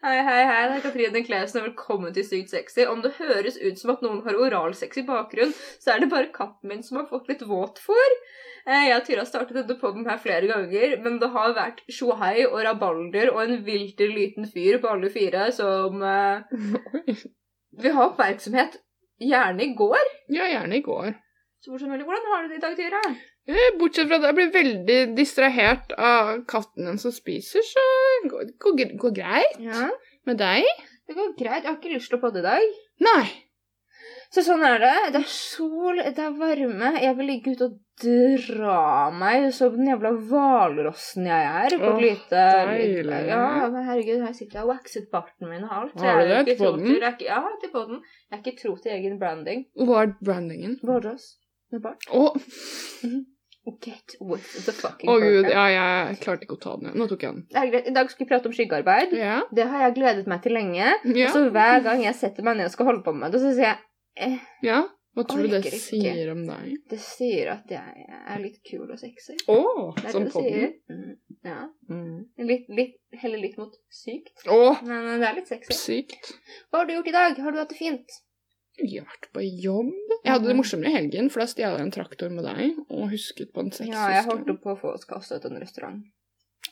Hei, hei, hei, det er Katrine Klausen, og velkommen til Sykt sexy. Om det høres ut som at noen har oralsex i bakgrunnen, så er det bare katten min som har fått litt våt for. Eh, Jeg og Tyra startet startet denne podden her flere ganger, men det har vært tjohei og rabalder og en vilter liten fyr på alle fire som uh, vil ha oppmerksomhet. Gjerne i går. Ja, gjerne i går. Så hvor. Hvordan har du det i dag, Tyra? Eh, Bortsett fra at jeg blir veldig distrahert av katten din som spiser, så går det går, går greit Ja, med deg. det går greit. Jeg har ikke lyst til å podde i dag. Nei. Så sånn er det. Det er sol, det er varme. Jeg vil ligge ute og dra meg som den jævla hvalrossen jeg er. På et lite, deilig. Ja, men herregud, her sitter jeg og waxet barten min og alt. Har du det til podden? ikke- Ja, til podden. Jeg er ikke tro til egen branding. Hva er brandingen? Vårdross med bart. Å, Get with the fucking å gud, ja, jeg klarte ikke å ta den. Nå tok jeg den. I dag skal vi prate om skyggearbeid. Yeah. Det har jeg gledet meg til lenge. Og Så hver gang jeg setter meg ned og skal holde på med det, så sier jeg eh, ja. Hva tror du det ikke. sier om deg? Det sier at jeg er litt kul og sexy. Oh, Det er som det sier. podden. Mm, ja. Mm. Litt, litt, heller litt mot sykt. Oh, Men eh, det er litt sexy. sykt. Hva har du gjort i dag? Har du hatt det fint? Jeg har vært på jobb. Jeg hadde det morsommere i helgen, for da stjal jeg en traktor med deg og husket på en sexhuske. Ja, jeg holdt på å få oss kasta ut en restaurant.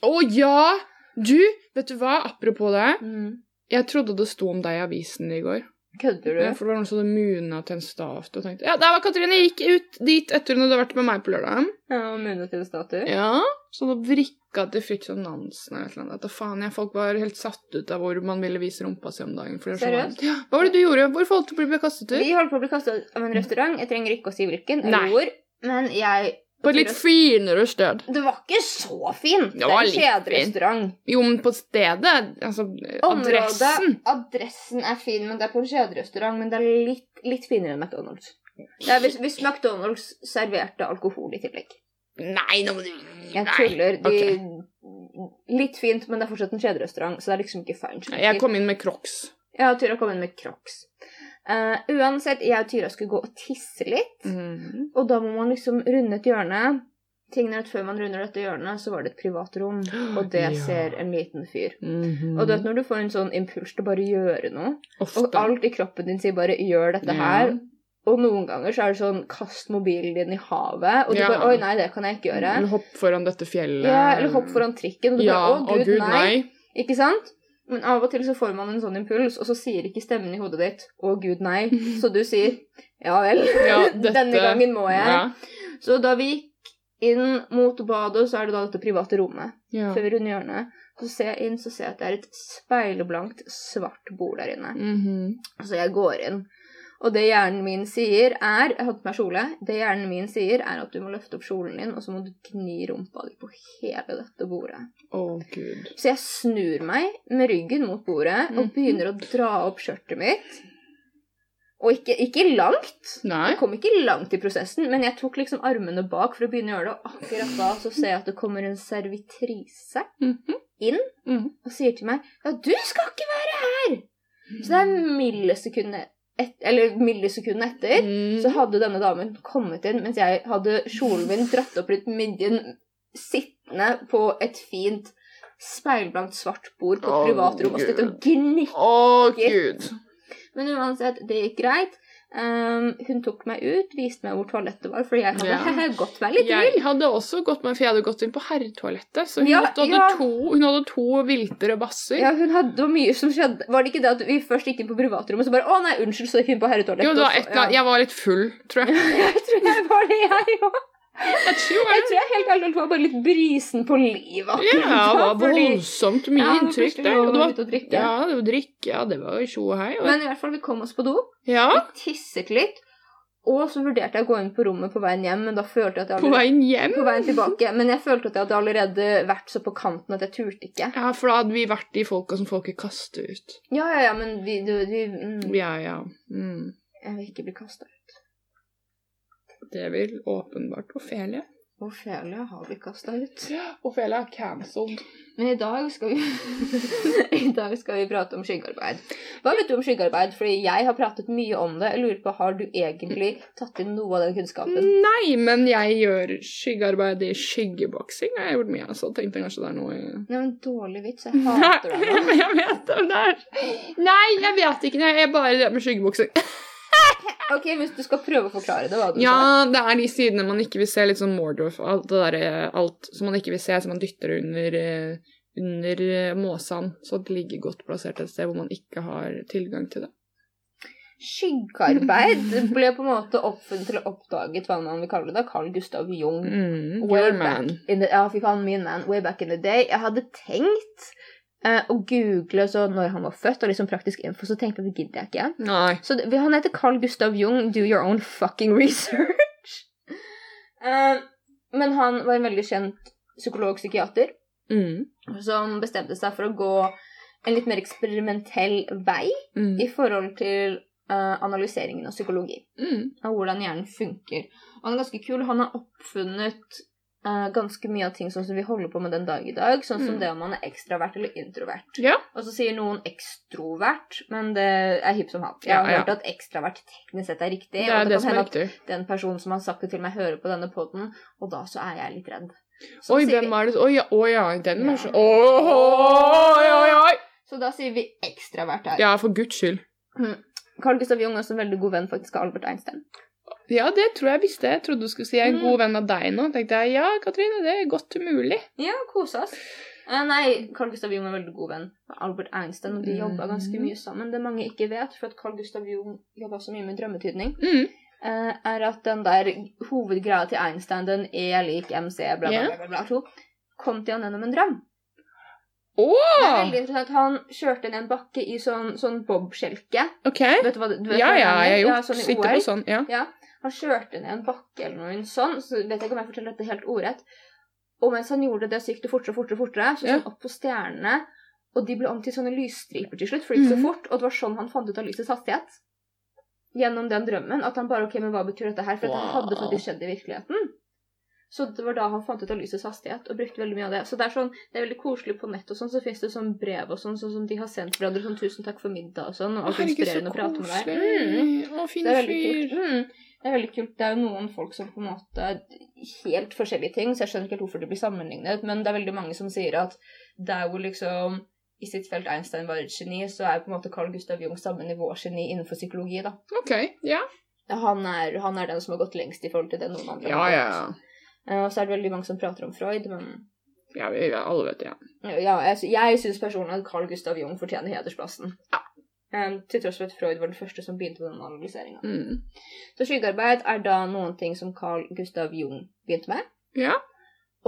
Å ja! Du, vet du hva? Apropos det. Mm. Jeg trodde det sto om deg i avisen i går. Kødder du? Ja, for det var noen som hadde muna til en stavt og tenkte Ja, der var Katrine! Gikk ut dit etter hun hadde vært med meg på lørdag. Ja, muna til en statue? Ja, så å vrikka til Fridtjof Nansen eller et eller annet. Da faen, jeg, folk var helt satt ut av hvor man ville vise rumpa si om dagen. Seriøst? Ja, hva var det du gjorde? Hvorfor holdt du på å bli kastet ut? Vi holdt på å bli kastet av en restaurant. Jeg trenger ikke å si hvilken. Eller hvor. Men jeg På et litt finere sted. Det var ikke så fint. Det Det var en kjederestaurant. Jo, men på stedet Altså, adressen. Området, adressen er fin, men det er på en kjederestaurant. Men det er litt, litt finere enn McDonald's. Det hvis, hvis McDonald's serverte alkohol i tillegg. Nei, nå må du Jeg tuller. De, okay. Litt fint, men det er fortsatt en kjederestaurant, så det er liksom ikke feil. Jeg kom inn med crocs. Ja, Tyra kom inn med crocs. Uh, uansett, jeg og Tyra skulle gå og tisse litt, Mhm. og da må man liksom runde et hjørne. Tingene at Før man runder dette hjørnet, så var det et privat rom, og det Ja. ser en liten fyr. Mhm. Og du vet når du får en sånn impuls til å bare gjøre noe, Ofte. og alt i kroppen din sier bare 'gjør dette Ja. her', og noen ganger så er det sånn 'kast mobilen din i havet', og du Ja. bare 'oi, nei, det kan jeg ikke gjøre'. Eller hopp foran dette fjellet. Ja, eller hopp foran trikken, og du Ja, bare 'å, gud, nei'. Ikke sant? Men av og til så får man en sånn impuls, og så sier ikke stemmen i hodet ditt 'å, gud, nei', så du sier 'ja vel', Ja, dette- denne gangen må jeg. Ja. Så da vi gikk inn mot badet, så er det da dette private rommet. ja. Før vi runder hjørnet, så ser jeg inn, så ser jeg at det er et speilblankt, svart bord der inne. Mhm. Så jeg går inn. Og det hjernen min sier, er Jeg hadde på meg kjole. Det hjernen min sier, er at du må løfte opp kjolen din, og så må du gni rumpa di på hele dette bordet. Å, gud. Så jeg snur meg med ryggen mot bordet og Mhm. begynner å dra opp skjørtet mitt. Og ikke, ikke langt. Nei. Jeg kom ikke langt i prosessen, men jeg tok liksom armene bak for å begynne å gjøre det, og akkurat da så ser jeg at det kommer en servitrise Mhm. inn Mhm. og sier til meg Ja, du skal ikke være her! Så det er millisekundet et, eller millisekundene etter mm. så hadde denne damen kommet inn mens jeg hadde kjolen min dratt opp rundt midjen, sittende på et fint speilblankt svart bord på Å, privatrom og stått og gnikket. Å, gud. Men uansett, det gikk greit. Um, hun tok meg ut, viste meg hvor toalettet var, fordi jeg hadde Ja. gått meg litt Jeg hadde også gått med, for jeg hadde gått inn på herretoalettet. Så hun, Ja, hadde ja. to, hun hadde to vilter og basser. Ja, hun hadde mye som skjedde. Var det ikke det at vi først gikk inn på privatrommet, og så bare Å nei, unnskyld, så gikk hun på herretoalettet. jo, det var et, ja. Jeg var litt full, tror jeg. Jeg tror jeg var det, jeg òg. Jeg tror Jeg jeg helt ærlig var bare litt brisen på livet. Ja, det var voldsomt mye Ja, inntrykk der. Og det var drikke. ja, det var drikke, ja, det var tjo og hei. Og, Men i hvert fall, vi kom oss på do, ja, tisset litt, og så vurderte jeg å gå inn på rommet på veien hjem, men da følte jeg at jeg på veien hjem. på veien tilbake. Men jeg følte at jeg hadde allerede vært så på kanten at jeg turte ikke. Ja, for da hadde vi vært de folka som folket kaster ut. Ja, ja, ja, men vi, du, vi mm, Ja, ja. Mm. Jeg vil ikke bli kasta ut. Det vil åpenbart Ofelia. Ophelia har blitt kasta ut. Ophelia er cancelled. Men i dag skal vi I dag skal vi prate om skyggearbeid. Hva vet du om skyggearbeid? Fordi jeg har pratet mye om det. Jeg lurer på, Har du egentlig tatt inn noe av den kunnskapen? Nei, men jeg gjør skyggearbeid i skyggeboksing. Jeg har gjort mye, så tenkte jeg kanskje det er noe i Nei, men dårlig vits. Jeg hater det nå. Nei, jeg vet det Nei, jeg vet ikke. Jeg bare det med skyggeboksing. Ok, Hvis du skal prøve å forklare det, hva du sa. Ja, det er de sidene man ikke vil se, litt sånn Mordorf, alt det derre Alt som man ikke vil se, som man dytter under eh, under eh, måsene, så det ligger godt plassert et sted hvor man ikke har tilgang til det. Skyggearbeid ble på en måte offentlig oppdaget hva man vil kalle det, Carl Gustav Jung. Mm, Way back man. in the, ja, fy faen, min man. Way back in the day. Jeg hadde tenkt eh, å google så når han var født, og liksom praktisk info, så tenkte jeg at det gidder jeg ikke. Nei. Så han heter Carl Gustav Jung. Do your own fucking research. uh, men han var en veldig kjent psykolog-psykiater Mm, som bestemte seg for å gå en litt mer eksperimentell vei mm, i forhold til uh, analyseringen av psykologi. mm. Av hvordan hjernen funker. Og han er ganske kul. Han har oppfunnet eh, ganske mye av ting sånn som vi holder på med den dag i dag. Sånn som Mm. det om man er ekstravert eller introvert. Ja. Og så sier noen ekstrovert, men det er hipp som happ. Jeg har ja. hørt at ekstravert teknisk sett er riktig. Det er og det det kan hende at riktig. den personen som har sagt det til meg, hører på denne poden, og da så er jeg litt redd. Så Oi, hvem er det Oi, ja, oi, ja den Ja. Oi, Oi, oi, oi! Så da sier vi ekstravert her. Ja, for guds skyld. Carl Gustav Jung er også en veldig god venn faktisk av Albert Einstein. Ja, det tror jeg visste. Jeg trodde du skulle si jeg er en Mm. god venn av deg nå. tenkte jeg, ja, Katrine, det er godt mulig. Ja, kose oss. Uh, nei, Carl Gustav Jung er veldig god venn med Albert Einstein, og de mm. jobba ganske mye sammen. Det mange ikke vet, for at Carl Gustav Jung jobba så mye med drømmetydning, Mm. uh, er at den der hovedgreia til Einstein, den E lik MC, bla, bla, Ja. bla, bla, bla, kom til han gjennom en drøm. Oh! Det er veldig interessant. Han kjørte ned en bakke i sånn, sånn bobskjelke. OK. Vet du hva du vet Ja, hva ja, er? jeg har Ja, gjort. sånn Sitter på sånn. Ja. Ja, han kjørte ned en bakke eller noe sånn, så vet jeg ikke om jeg forteller dette helt ordrett. Og mens han gjorde det, så gikk det fortere og fortere, fortere, så sånn han opp på stjernene, og de ble om til sånne lysstriper til slutt, for det gikk så Mhm. fort, og det var sånn han fant ut av lysets hastighet. Gjennom den drømmen, at han bare, ok, men hva betyr dette her? For wow. det hadde faktisk skjedd i virkeligheten. Så det var da han fant ut av lysets hastighet, og brukte veldig mye av det. Så det er sånn, det er veldig koselig på nett og sånn, så finnes det sånn brev og sånn, sånn som de har sendt hverandre, sånn tusen takk for middag og sånn, og herregud, inspirerende å prate med deg. Mm. Å, fin fyr. Mm. Det er veldig kult. Det er jo noen folk som på en måte Helt forskjellige ting, så jeg skjønner ikke helt hvorfor det blir sammenlignet, men det er veldig mange som sier at der hvor liksom i sitt felt Einstein var et geni, så er på en måte Carl Gustav Jung samme nivå geni innenfor psykologi, da. OK. Ja. Han er, han er den som har gått lengst i forhold til det noen andre Ja, har ja. gått. Eh, Og så er det veldig mange som prater om Freud, men Ja, vi, ja, alle vet det. Ja. ja, jeg, jeg syns personlig at Carl Gustav Jung fortjener hedersplassen. Ja. Eh, til tross for at Freud var den første som begynte med den analyseringa. Mm. Så skyggearbeid er da noen ting som Carl Gustav Jung begynte med. Ja.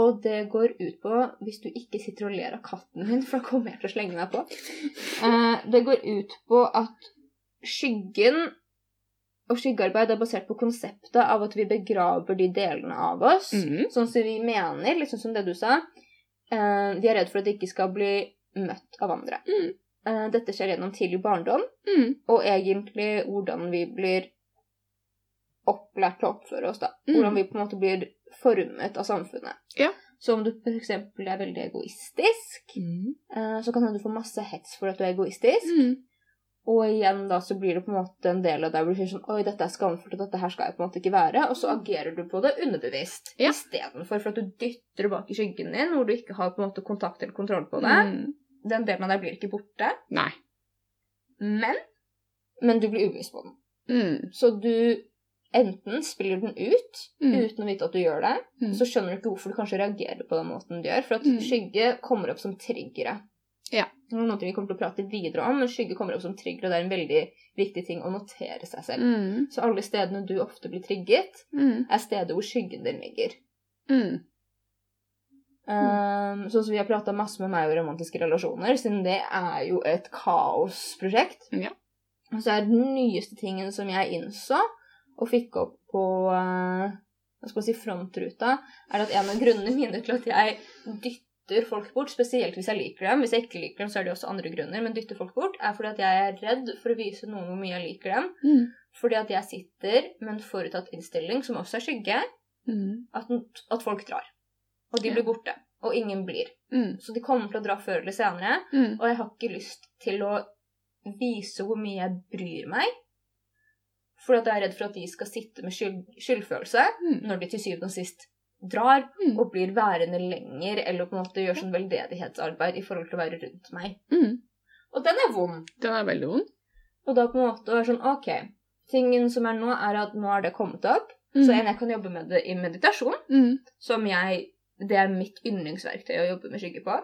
Og det går ut på, hvis du ikke sitter og ler av katten min, for da kommer jeg til å slenge meg på Uh, Det går ut på at skyggen og skyggearbeid er basert på konseptet av at vi begraver de delene av oss, Mm. sånn som vi mener, liksom som det du sa. Uh, vi er redd for at det ikke skal bli møtt av andre. Mm. Eh, dette skjer gjennom tidlig barndom, Mm. og egentlig hvordan vi blir opplært til å oppføre oss, da. Mm. Hvordan vi på en måte blir formet av samfunnet. Ja. Så om du f.eks. er veldig egoistisk, Mm. eh, så kan du få masse hets for at du er egoistisk. Mm. Og igjen da så blir det på en måte en del av deg hvor du sier sånn Oi, dette er skamfullt, og dette her skal jeg på en måte ikke være. Og så agerer du på det underbevisst. Ja. Istedenfor for at du dytter det bak i skyggen din, hvor du ikke har på en måte kontakt eller kontroll på det. Mm. Den delen av deg blir ikke borte. Nei. Men, men du blir ubevisst på den. Mm. Så du enten spiller den ut Mm. uten å vite at du gjør det, Mm. så skjønner du ikke hvorfor du kanskje reagerer på den måten du gjør. For at Mm. skygge kommer opp som triggere. Ja. Det er noe vi kommer til å prate videre om, men skygge kommer opp som trigger, og det er en veldig viktig ting å notere seg selv. Mm. Så alle stedene du ofte blir trigget, Mm. er steder hvor skyggen din ligger. Mm. Um, sånn som vi har prata masse med meg om romantiske relasjoner, siden det er jo et kaosprosjekt. Ja. Og så er den nyeste tingen som jeg innså, og fikk opp på uh, hva skal man si, frontruta, er at en av grunnene mine til at jeg dytter folk bort, spesielt hvis jeg liker dem, hvis jeg ikke liker dem, så er det også andre grunner, men dytter folk bort, er fordi at jeg er redd for å vise noen hvor mye jeg liker dem. Mm. Fordi at jeg sitter med en forutatt innstilling, som også er skygge, Mm. At, at folk drar. Og de blir borte. Og ingen blir. Mm. Så de kommer til å dra før eller senere. Mm. Og jeg har ikke lyst til å vise hvor mye jeg bryr meg. For jeg er redd for at de skal sitte med skyld, skyldfølelse Mm. når de til syvende og sist drar Mm. og blir værende lenger, eller på en måte gjør sånn veldedighetsarbeid i forhold til å være rundt meg. Mm. Og den er vond. Den er veldig vond. Og da på en måte være sånn OK. Tingen som er nå, er at nå er det kommet opp. Mm. Så en, jeg kan jobbe med det i meditasjon, Mm. som jeg Det er mitt yndlingsverktøy å jobbe med skygge på.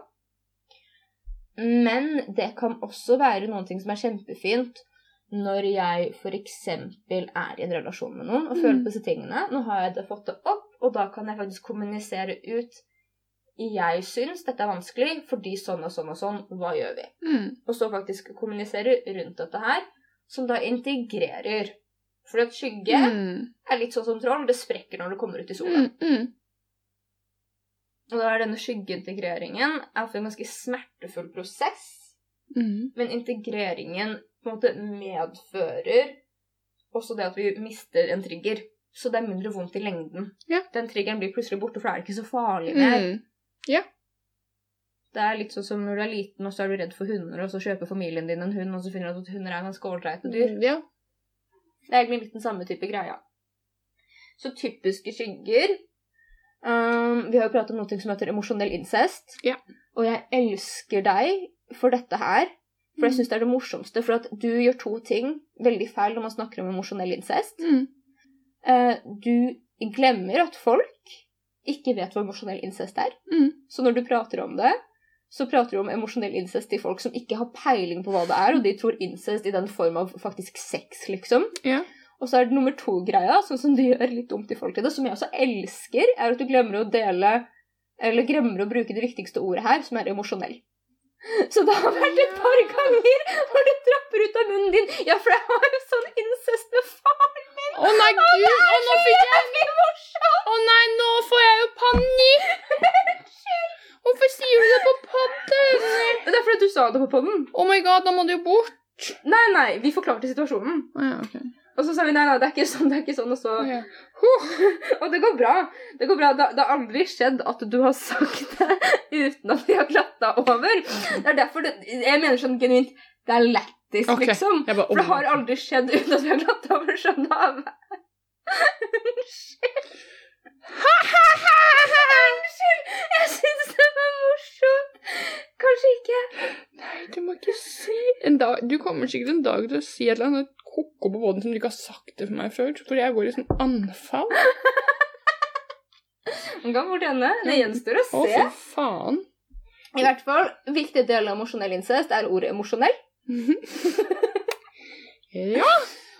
Men det kan også være noen ting som er kjempefint når jeg f.eks. er i en relasjon med noen og føler Mm. på disse tingene. Nå har jeg det fått det opp, og da kan jeg faktisk kommunisere ut Jeg syns dette er vanskelig fordi sånn og sånn og sånn. Hva gjør vi? Mm. Og så faktisk kommunisere rundt dette her, som da integrerer. For at skygge Mm. er litt sånn som troll. Det sprekker når det kommer ut i sola. Mm. Mm. Og da er denne skyggeintegreringen er for en ganske smertefull prosess. Mm. Men integreringen på en måte medfører også det at vi mister en trigger. Så det er mindre vondt i lengden. Ja. Den triggeren blir plutselig borte, for det er ikke så farlig mer. Mm. Det er litt sånn som når du er liten og så er du redd for hunder, og så kjøper familien din en hund, og så finner du at hunder er ganske ålreite dyr. Ja. Det er egentlig litt den samme type greia. Så typiske skygger um, Vi har jo pratet om noe som heter emosjonell incest. Ja. Og jeg elsker deg for dette her. For jeg syns det er det morsomste. For at du gjør to ting veldig feil når man snakker om emosjonell incest. Mm. Uh, du glemmer at folk ikke vet hva emosjonell incest er. Mm. Så når du prater om det, så prater du om emosjonell incest til folk som ikke har peiling på hva det er, og de tror incest i den form av faktisk sex, liksom. Ja. Og så er det nummer to-greia, sånn som du gjør litt dumt i forhold til det, som jeg også elsker, er at du glemmer å dele Eller glemmer å bruke det viktigste ordet her, som er emosjonell. Så det har vært et par ganger hvor det dropper ut av munnen din. Ja, for jeg har jo sånn incest med faren min. Å nei, gud! Å, nå fikk jeg Å oh, nei, nå får jeg jo panikk! Hvorfor sier du det på podden? Det er fordi du sa det på podden. Oh my god, da må du jo bort. Nei, nei, vi forklarte situasjonen. Oh, ja, ok. Og så sa vi nei, nei, det er ikke sånn, det er ikke sånn, og så ja. huh, Og det går bra. Det går bra. Det, det har aldri skjedd at du har sagt det uten at vi har glatta over. Det er derfor det, Jeg mener sånn genuint Det er lættis, okay. liksom. Bare, For det har aldri skjedd uten at vi har glatta over sånn av. Unnskyld. Unnskyld. Jeg syns det var morsomt. Kanskje ikke. Nei, du må ikke si en dag, Du kommer sikkert en dag til å si et eller annet ko-ko på båten som du ikke har sagt det for meg før. For jeg går i sånn anfall. Han kan fort hende. Det gjenstår å Å, se. fy faen. I hvert fall, viktig del av emosjonell incest er ordet emosjonell. ja.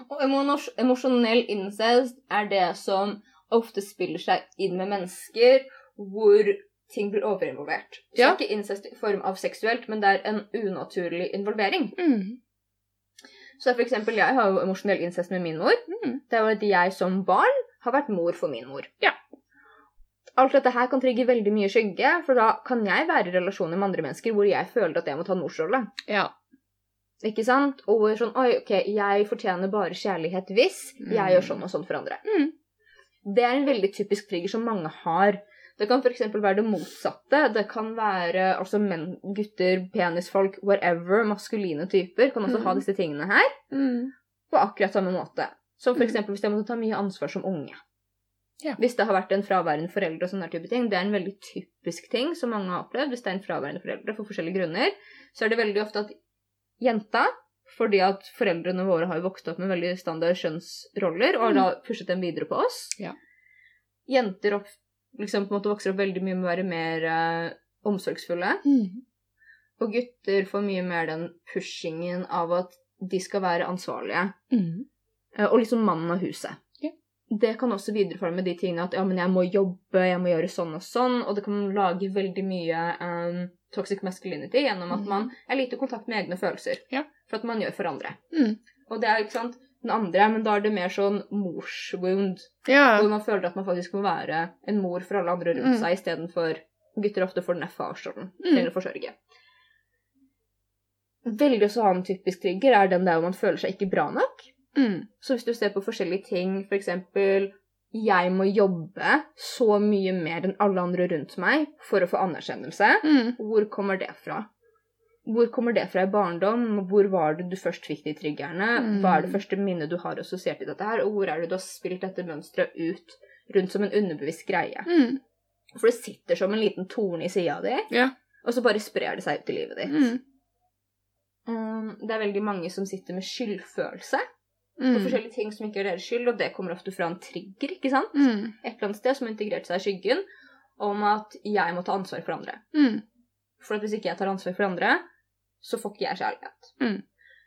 Og emosjonell incest er det som ofte spiller seg inn med mennesker hvor ting blir overinvolvert. Så Ja. ikke incest i form av seksuelt, men det er en unaturlig involvering. Mm. Så for eksempel, jeg har jo emosjonell incest med min mor. Mm. Det er jo at jeg som barn har vært mor for min mor. Ja. Alt dette her kan trigge veldig mye skygge, for da kan jeg være i relasjoner med andre mennesker hvor jeg føler at jeg må ta morsrolle. Ja. Ikke sant? Og hvor sånn Oi, ok, jeg fortjener bare kjærlighet hvis jeg Mm. gjør sånn og sånn for andre. Mm. Det er en veldig typisk trigger som mange har. Det kan f.eks. være det motsatte. Det kan være altså menn, gutter, penisfolk, whatever, maskuline typer, kan også Mm. ha disse tingene her Mm. på akkurat samme måte. Som f.eks. Mm. hvis jeg måtte ta mye ansvar som unge. Ja. Hvis det har vært en fraværende forelder og sånne type ting. Det er en veldig typisk ting som mange har opplevd. Hvis det er en fraværende forelder for forskjellige grunner, så er det veldig ofte at jenta fordi at foreldrene våre har jo vokst opp med veldig standard kjønnsroller og har da pushet dem videre på oss. Ja. Jenter opp, liksom på en måte vokser opp veldig mye med å være mer uh, omsorgsfulle. Mm. Og gutter får mye mer den pushingen av at de skal være ansvarlige. Mm. Eh, Og liksom mannen av huset. Yeah. Det kan også videreforme de tingene at ja, men jeg må jobbe, jeg må gjøre sånn og sånn, og det kan lage veldig mye um, toxic masculinity gjennom at mm. man er lite i kontakt med egne følelser. Ja. For at man gjør for andre. Mm. Og det er ikke sant den andre, men da er det mer sånn morswound, Ja. hvor man føler at man faktisk må være en mor for alle andre rundt Mm. seg, istedenfor gutter ofte får den farsrollen Mm. til å forsørge. Veldig også annen typisk trigger er den der hvor man føler seg ikke bra nok. Mm. Så hvis du ser på forskjellige ting, for eksempel jeg må jobbe så mye mer enn alle andre rundt meg for å få anerkjennelse. Mm. Hvor kommer det fra? Hvor kommer det fra i barndom? Hvor var det du først fikk de triggerne? Mm. Hva er det første minnet du har assosiert til dette her? Og hvor er det du har spilt dette mønsteret ut rundt som en underbevisst greie? Mm. For det sitter som en liten torn i sida di, Ja. og så bare sprer det seg ut i livet ditt. Mm. Um, det er veldig mange som sitter med skyldfølelse på Mm. forskjellige ting som ikke er deres skyld, og det kommer ofte fra en trigger, ikke sant? Mm. Et eller annet sted som har integrert seg i skyggen, om at jeg må ta ansvar for andre. Mm. For at hvis ikke jeg tar ansvar for andre, så får ikke jeg kjærlighet. Mm.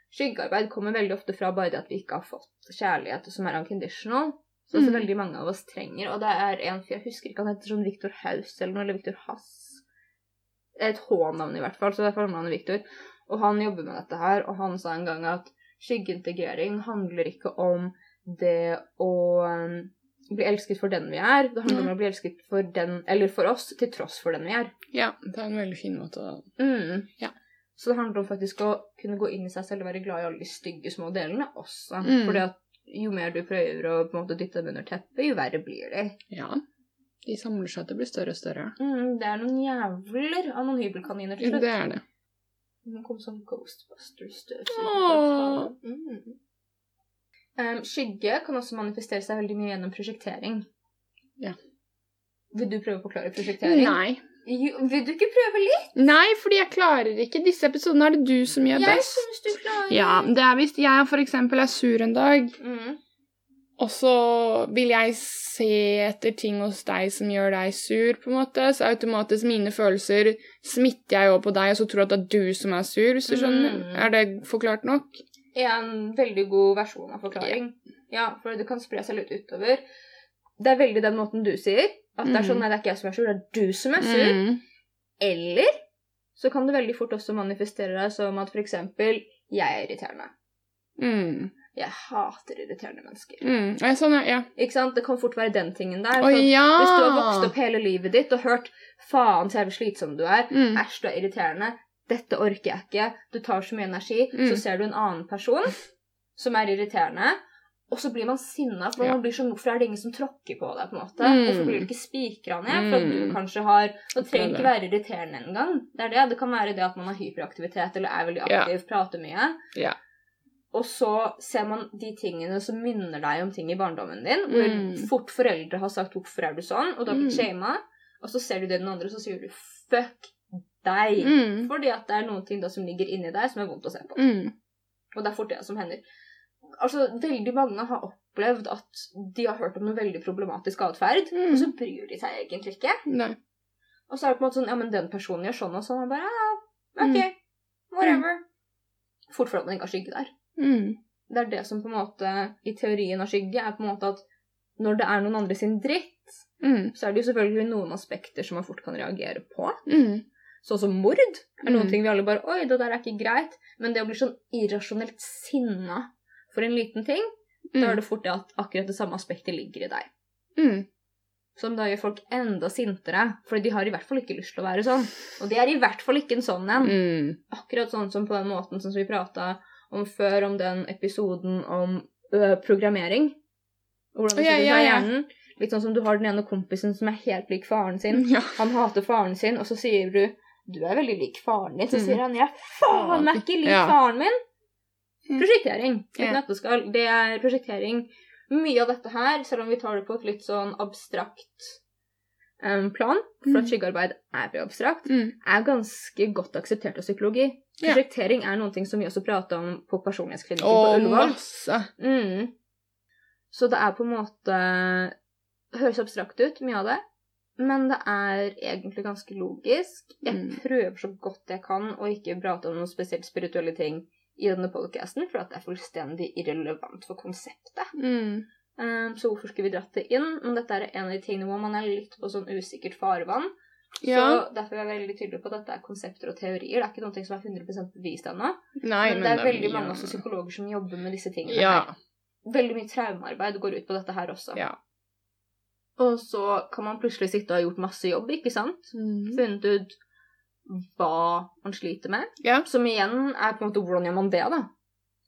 Skyggearbeid kommer veldig ofte fra bare det at vi ikke har fått kjærlighet som er unconditional. Som Mm. veldig mange av oss trenger. Og det er en fyr, jeg husker ikke, han heter sånn Victor Haus eller noe, eller Victor Hass. Et H-navn i hvert fall, så det er fornavnet Victor. Og han jobber med dette her, og han sa en gang at skyggeintegrering handler ikke om det å um, bli elsket for den vi er, det handler om å bli elsket for den, eller for oss, til tross for den vi er. Ja, det er en veldig fin måte å Mm. Ja. Så det handler om faktisk å kunne gå inn i seg selv og være glad i alle de stygge små delene også. Mm. Fordi at jo mer du prøver å på en måte dytte dem under teppet, jo verre blir de. Ja. De samler seg til å bli større og større. Mm, det er noen jævler av noen hybelkaniner til slutt. Det er det. Det kom sånn Ghostbusters-støv. Mm. Um, skygge kan også manifestere seg veldig mye gjennom prosjektering. Ja. Vil du prøve å forklare prosjektering? Nei. Jo, vil du ikke prøve litt? Nei, fordi jeg klarer ikke. Disse episodene er det du som gjør Jeg best. syns du klarer Ja, det er hvis jeg for eksempel er sur en dag, Mm. og så vil jeg se etter ting hos deg som gjør deg sur, på en måte, så automatisk mine følelser smitter jeg over på deg, og så tror jeg at det er du som er sur, hvis du skjønner. Mm. Er det forklart nok? En veldig god versjon av forklaring. Ja, for det kan spre seg litt utover. Det er veldig den måten du sier. At det er sånn, Mm. nei, det er ikke jeg som er sur, det er du som er sur. Mm. Eller så kan det veldig fort også manifestere deg som at eksempel jeg er irriterende. Mm. Jeg hater irriterende mennesker. Mm. Ja, sånn, ja. Ikke sant? Det kan fort være den tingen der. Oh, ja! Hvis du har vokst opp hele livet ditt og hørt 'faen, så jævlig slitsom du er', Mm. 'æsj, du er irriterende', 'dette orker jeg ikke', 'du tar så mye energi', Mm. så ser du en annen person som er irriterende, og så blir man sinna, for Ja. blir sånn 'hvorfor er det ingen som tråkker på deg', på en måte? Mm. Hvorfor blir du ikke spikra ned? For at du Mm. kanskje har Det trenger ikke være irriterende engang. Det er det. Det kan være det at man har hyperaktivitet eller er veldig aktiv, aktiv, prater mye. Yeah. Og så ser man de tingene som minner deg om ting i barndommen din, hvor Mm. fort foreldre har sagt 'hvorfor er du sånn', og du har blitt Mm. shama, og så ser du det den andre, og så sier du 'fuck deg'. Mm. Fordi at det er noen ting da som ligger inni deg som er vondt å se på. Mm. Og det er fort det som hender. Altså, Veldig mange har opplevd at de har hørt om noe veldig problematisk atferd, Mm. og så bryr de seg egentlig ikke. Nei. Og så er det på en måte sånn Ja, men den personen gjør sånn og sånn, og bare ja, OK, whatever. Fort fordi man ikke har skygge der. Mm. Det er det som på en måte i teorien av skygge er på en måte at når det er noen andre sin dritt, Mm. så er det jo selvfølgelig noen aspekter som man fort kan reagere på. Mm. Sånn som mord er noen Mm. ting vi alle bare Oi, det der er ikke greit. Men det å bli sånn irrasjonelt sinna for en liten ting, da Mm. er det fort det at akkurat det samme aspektet ligger i deg. Mm. Som da gjør folk enda sintere, for de har i hvert fall ikke lyst til å være sånn. Og det er i hvert fall ikke en sånn en. Mm. Akkurat sånn som på den måten som vi prata om før, om den episoden om ø, programmering. Hvordan det Ja, ja, ja. hjernen. Litt sånn som du har den ene kompisen som er helt lik faren sin. Ja. Han hater faren sin, og så sier du du er veldig lik faren din. Så Mm. sier han jeg faen meg ikke lik faren min. Mm. Prosjektering. Uten et Ja. nøtteskall. Det er prosjektering. Mye av dette her, selv om vi tar det på et litt sånn abstrakt um, plan, for at Mm. skyggearbeid er veldig abstrakt, Mm. er ganske godt akseptert av psykologi. Prosjektering er ting som vi også prater om på personlighetsklinikken på Ullevål. Mm. Så det er på en måte høres abstrakt ut, mye av det. Men det er egentlig ganske logisk. Jeg prøver så godt jeg kan å ikke prate om noen spesielt spirituelle ting i denne podcasten, for at det er fullstendig irrelevant for konseptet. Mm. Um, så hvorfor skulle vi dratt det inn? Men dette er en av de tingene hvor man er litt på sånn usikkert farvann. Ja. Så derfor er jeg veldig tydelig på at dette er konsepter og teorier. Det er ikke noe som er 100 bevist ennå. Men, Men det er veldig mye- mange også psykologer som jobber med disse tingene. Ja. her. Veldig mye traumearbeid går ut på dette her også. ja. Og så kan man plutselig sitte og ha gjort masse jobb, ikke sant? Mm. Funnet ut hva man sliter med. Ja. Som igjen er på en måte hvordan gjør man det, da?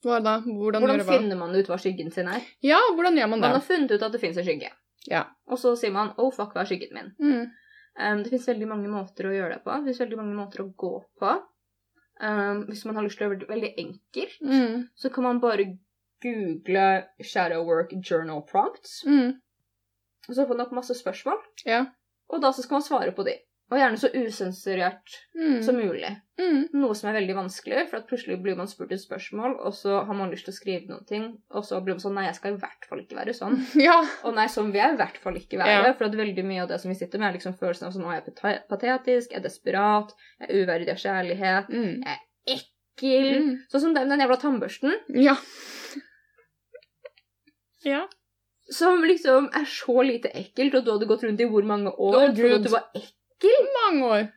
Hva da? Hvordan, Hvordan finner man ut hva skyggen sin er? Ja, hvordan gjør man det? Man har funnet ut at det fins en skygge. Ja. Og så sier man 'oh fuck, hva er skyggen min'? Mm. Um, det finnes veldig mange måter å gjøre det på. Det finnes veldig mange måter å gå på. Um, hvis man har lyst til å gjøre det veldig enkelt, Mm. så kan man bare google 'shadow work journal prompts'. Mm. Og så får man opp masse spørsmål, Ja. og da så skal man svare på de. Og gjerne så usensurert Mm. som mulig. Mm. Noe som er veldig vanskelig, for at plutselig blir man spurt et spørsmål, og så har man lyst til å skrive noen ting, og så blir man sånn Nei, jeg skal i hvert fall ikke være sånn. Ja. Og nei, sånn vil jeg i hvert fall ikke være. Ja. For at veldig mye av det som vi sitter med, er liksom følelsen av sånn Å, jeg er patetisk, jeg er desperat, jeg er uverdig av kjærlighet, Mm. ekkel Mm. Sånn som den, den jævla tannbørsten, Ja. Ja. som liksom er så lite ekkelt, og du hadde gått rundt i hvor mange år oh, trodde at du var ekkel. Mange år.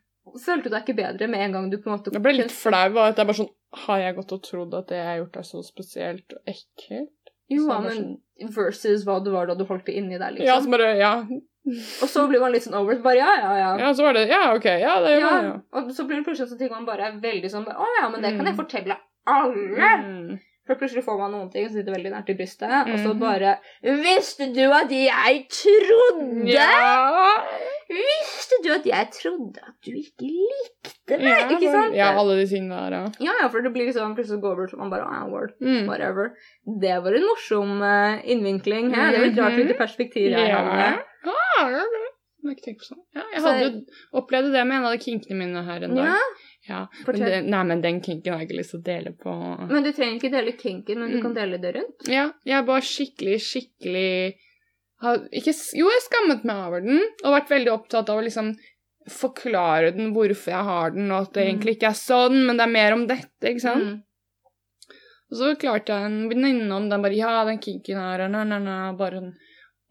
Følte du deg ikke bedre med en gang du på en måte Jeg ble litt flau av at jeg bare sånn Har jeg gått og trodd at det jeg har gjort, er så spesielt og ekkelt? Jo, ja, men sånn... versus hva det var da du holdt det inni deg, liksom. Ja, så bare Ja. Og så blir man litt sånn over. Bare ja, ja, ja. Ja, så var det Ja, OK. Ja, det gjør Ja, det, ja. Og så blir det plutselig sånn ting man bare er veldig sånn Å ja, men det kan jeg Mm. fortelle alle. Mm. For plutselig får man noen ting som sitter veldig nært i brystet, og så Mhm. bare Visste du at jeg trodde? Ja. Visste du at jeg trodde at du ikke likte meg? Ja, ikke sant? Ja, alle de tingene der, ja. Ja, ja, for det blir liksom plutselig går over til man bare ah, word, Mm. whatever. Det var en morsom uh, innvinkling. ja. Det var et rart Mhm. lite perspektiv jeg Ja. hadde. Ja, ja, det. Jeg ikke på sånn. Ja, jeg hadde jo opplevd det med en av de kinkene mine her en dag. Ja, Ja, men det, nei, men den kinken har jeg ikke lyst til å dele på Men du trenger ikke dele kinken, men du Mm. kan dele det rundt. Ja, jeg er bare skikkelig, skikkelig har, ikke, Jo, jeg skammet meg over den, og vært veldig opptatt av å liksom forklare den hvorfor jeg har den, og at det Mm. egentlig ikke er sånn, men det er mer om dette, ikke sant? Mm. Og så klarte jeg en venninne om den bare Ja, den kinken her er na, na, na, bare sånn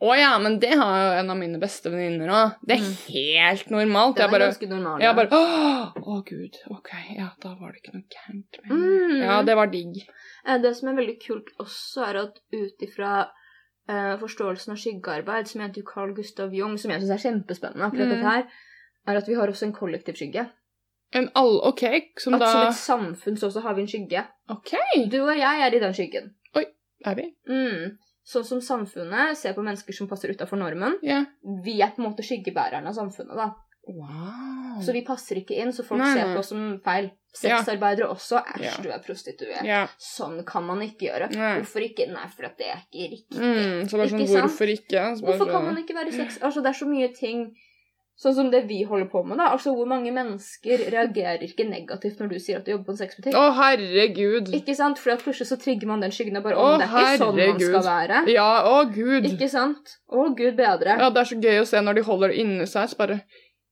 Å ja, men det har jo en av mine beste venninner òg. Det er helt normalt. Den Jeg er bare, ganske normal. jeg bare Å, å gud. Ok, ja, da var det ikke noe gærent med Mm. Ja, det var digg. Eh, Det som er veldig kult også, er at ut ifra uh, forståelsen av skyggearbeid, som heter Carl Gustav Jung, som jeg syns er kjempespennende, akkurat Mm. dette her, er at vi har også en kollektiv skygge. En all, OK, som At da som et samfunn så også har vi en skygge. OK, Du og jeg er i den skyggen. Oi, er vi? Mm. Sånn som samfunnet ser på mennesker som passer utafor normen. Yeah. Vi er på en måte skyggebærerne av samfunnet, da. Wow. Så vi passer ikke inn, så folk Nei, ser på oss som feil. Ja. Sexarbeidere også. Æsj, Ja. du er prostituert. Ja. Sånn kan man ikke gjøre. Nei. Hvorfor ikke? Nei, for det er ikke riktig. Mm, så bare sånn, Ikke sant? hvorfor ikke? Så bare Hvorfor kan man ikke være sex... Altså, det er så mye ting Sånn som det vi holder på med, da. Altså, hvor mange mennesker reagerer ikke negativt når du sier at du jobber på en sexbutikk? Å, herregud. Ikke sant? For plutselig så trigger man den skyggen og bare Å, det er ikke sånn man skal være. Ja, å gud. Ikke sant? Å, gud bedre. Ja, det er så gøy å se når de holder det inni seg, så bare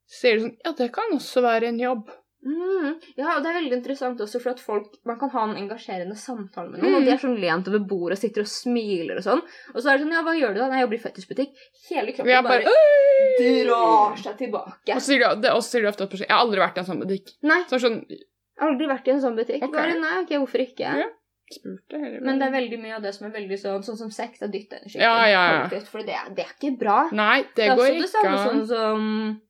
sier de sånn Ja, det kan også være en jobb. Mm. Ja, og det er veldig interessant også, for at folk Man kan ha en engasjerende samtale med noen, og Mm. de er sånn lent over bordet og sitter og smiler og sånn. Og så er det sånn Ja, hva gjør du da? Nei, jeg jobber i fetisjbutikk. Hele kroppen er bare, bare drar seg tilbake. Og så sier de, det, og sier de ofte at Jeg har aldri vært i en sånn butikk. Nei, Så er sånn aldri vært i en sånn butikk. Okay. Bare nei, ok, hvorfor ikke? Ja. Spurte. Men det er veldig mye av det som er veldig sånn Sånn som sex, er dytt energi. Ja, ja, ja. For det, er- det er ikke bra. Nei, det, det går også det ikke samme an. sånn som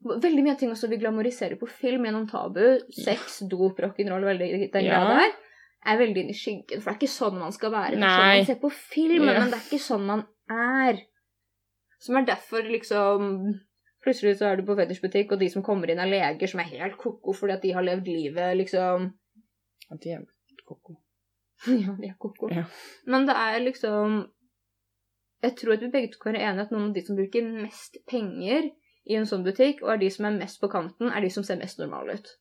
Veldig mye ting også vi glamoriserer på film gjennom tabu. Sex, dop, rock'n'roll, veldig den Ja. greia der. Er veldig inn i skyggen, for det er ikke sånn man skal være. Det er sånn Nei. man ser på film, Ja. men det er ikke sånn man er. Som er derfor liksom Plutselig så er du på fetisjbutikk, og de som kommer inn, er leger som er helt ko-ko fordi at de har levd livet liksom Ja, de er koko. Ja, de er ko-ko. Ja. Men det er liksom Jeg tror at vi begge to kan være enige at noen av de som bruker mest penger i en sånn butikk, og er de som er mest på kanten, er de som ser mest normale ut.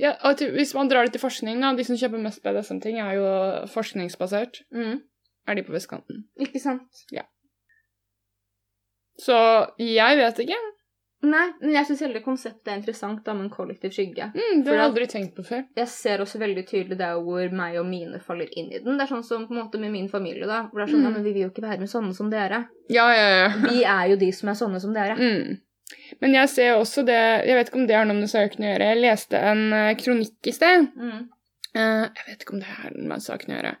Ja, og hvis man drar det til forskning, da, de som kjøper mest BDSM-ting, er jo forskningsbasert. Mm. Er de på vestkanten. Ikke sant? Ja. Så jeg vet ikke. Nei, men jeg syns hele konseptet er interessant da, med en kollektiv skygge. Mm, det har jeg aldri tenkt på før. Jeg ser også veldig tydelig der hvor meg og mine faller inn i den. Det er sånn som på en måte med min familie, da. Hvor det er sånn, Mm. ja, men vi vil jo ikke være med sånne som dere. Ja, ja, ja. Vi er jo de som er sånne som dere. Mm. Men jeg ser også det Jeg vet ikke om det har noe med saken å gjøre. Jeg leste en eh, kronikk i sted. Mm. Eh, jeg vet ikke om det har noe med saken å gjøre.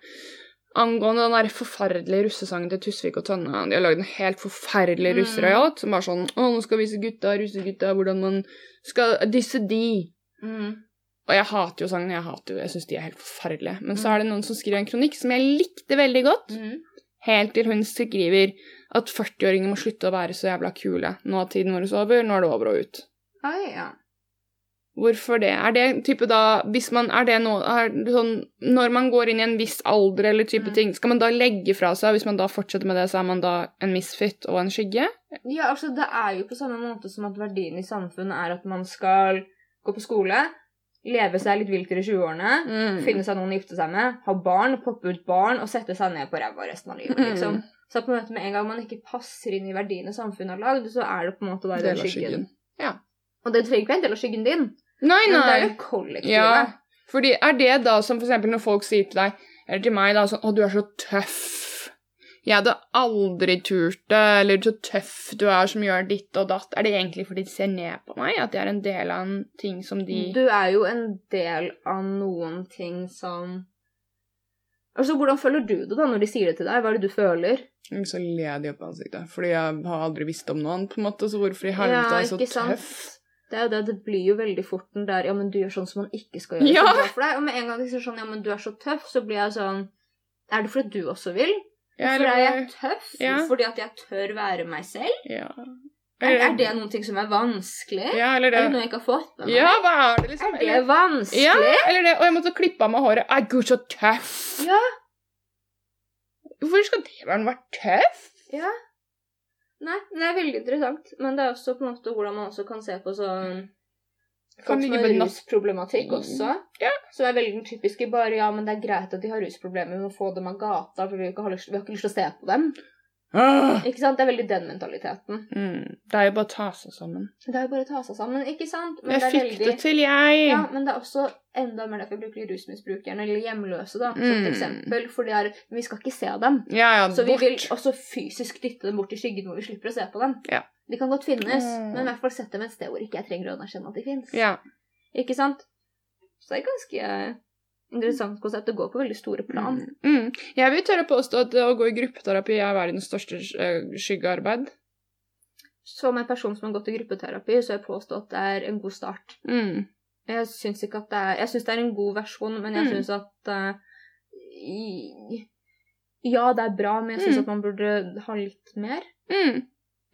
Angående den der forferdelige russesangen til Tusvik og Tønne. De har lagd en helt forferdelig Mm. russerøyat som bare sånn Å, nå skal vi vise gutta, russegutta, hvordan man skal disse de. Mm. Og jeg hater jo sangen. Jeg hater jo, jeg syns de er helt forferdelige. Men så er det noen som skriver en kronikk som jeg likte veldig godt. Mm. Helt til hun skriver At 40-åringer må slutte å være så jævla kule. Nå er tiden vår over, nå er det over og ut. Oi, ja. Hvorfor det? Er det type da Hvis man er det nå er det sånn, Når man går inn i en viss alder eller type Mm. ting, skal man da legge fra seg Hvis man da fortsetter med det, så er man da en misfit og en skygge? Ja, altså det er jo på samme måte som at verdien i samfunnet er at man skal gå på skole, leve seg litt vilt i 20-årene, Mm. finne seg noen å gifte seg med, ha barn, poppe ut barn og sette seg ned på ræva resten av livet, liksom. Mm. Så på en måte med en gang man ikke passer inn i verdiene samfunnet har lagd, så er det på en måte Del den skyggen. skyggen. Ja. Og det trenger ikke være en del av skyggen din, Nei, men det er jo det kollektive. Ja, fordi er det da som eksempel når folk sier til deg, eller til meg da, sånn, å, du er så tøff. Jeg hadde aldri turt det, eller så tøff du er som gjør ditt og datt. Er det egentlig fordi de ser ned på meg, at jeg er en del av en ting som de... Du er jo en del av noen ting som Altså, Hvordan føler du det da når de sier det til deg? Hva er det du føler? Så ler de opp i ansiktet, fordi jeg har aldri visst om noe annet, på en måte, så hvorfor i helvete er jeg så tøff? sant? Det er jo det, det blir jo veldig fort den der Ja, men du gjør sånn som man ikke skal gjøre. Ja! så bra for deg. Og med en gang de sier sånn Ja, men du er så tøff, så blir jeg sånn Er det fordi du også vil? Hvorfor er jeg tøff? Ja. Fordi at jeg tør være meg selv? Ja. Er, er det noen ting som er vanskelig? Ja, eller det... Er det noe jeg ikke har fått med meg? Ja, hva er det liksom? Er det Eller- vanskelig? Ja, eller det, og jeg måtte klippe av meg håret. Er gud, så tøff! Ja. Hvorfor skal det være tøff? Ja. Nei, det er veldig interessant. Men det er også på en måte hvordan man også kan se på sånn Kan Folk vi som har rusproblematikk også. Ja. Som er veldig typiske bare ja, men det er greit at de har rusproblemer, vi må få dem av gata, for vi har ikke, lyst, vi har ikke lyst til å se på dem. Ah. Ikke sant? Det er veldig den mentaliteten. Mm, det er jo bare å ta seg sammen. Det er jo bare å ta seg sammen, ikke sant? Men Jeg det fikk veldig det til, jeg! Ja, men det er også enda mer derfor jeg bruker rusmisbrukerne, eller hjemløse, da, som et Mm. eksempel. For er, vi skal ikke se dem. Ja, ja, Så vi vil også fysisk dytte dem bort i skyggen hvor vi slipper å se på dem. Ja. De kan godt finnes, Mm. men i hvert fall sett dem et sted hvor ikke jeg trenger å anerkjenne at de finnes. Ja. Ikke sant? Så det er et ganske interessant konsept. Det går på veldig store plan. Mm. Mm. Jeg vil tørre å påstå at å gå i gruppeterapi er verdens største eh, skyggearbeid. Som en person som har gått i gruppeterapi, så har jeg påstått at det er en god start. Mm. Jeg syns ikke at det er Jeg syns det er en god versjon, men jeg Mm. syns at uh, i, Ja, det er bra, men jeg syns Mm. at man burde ha litt mer. Mm.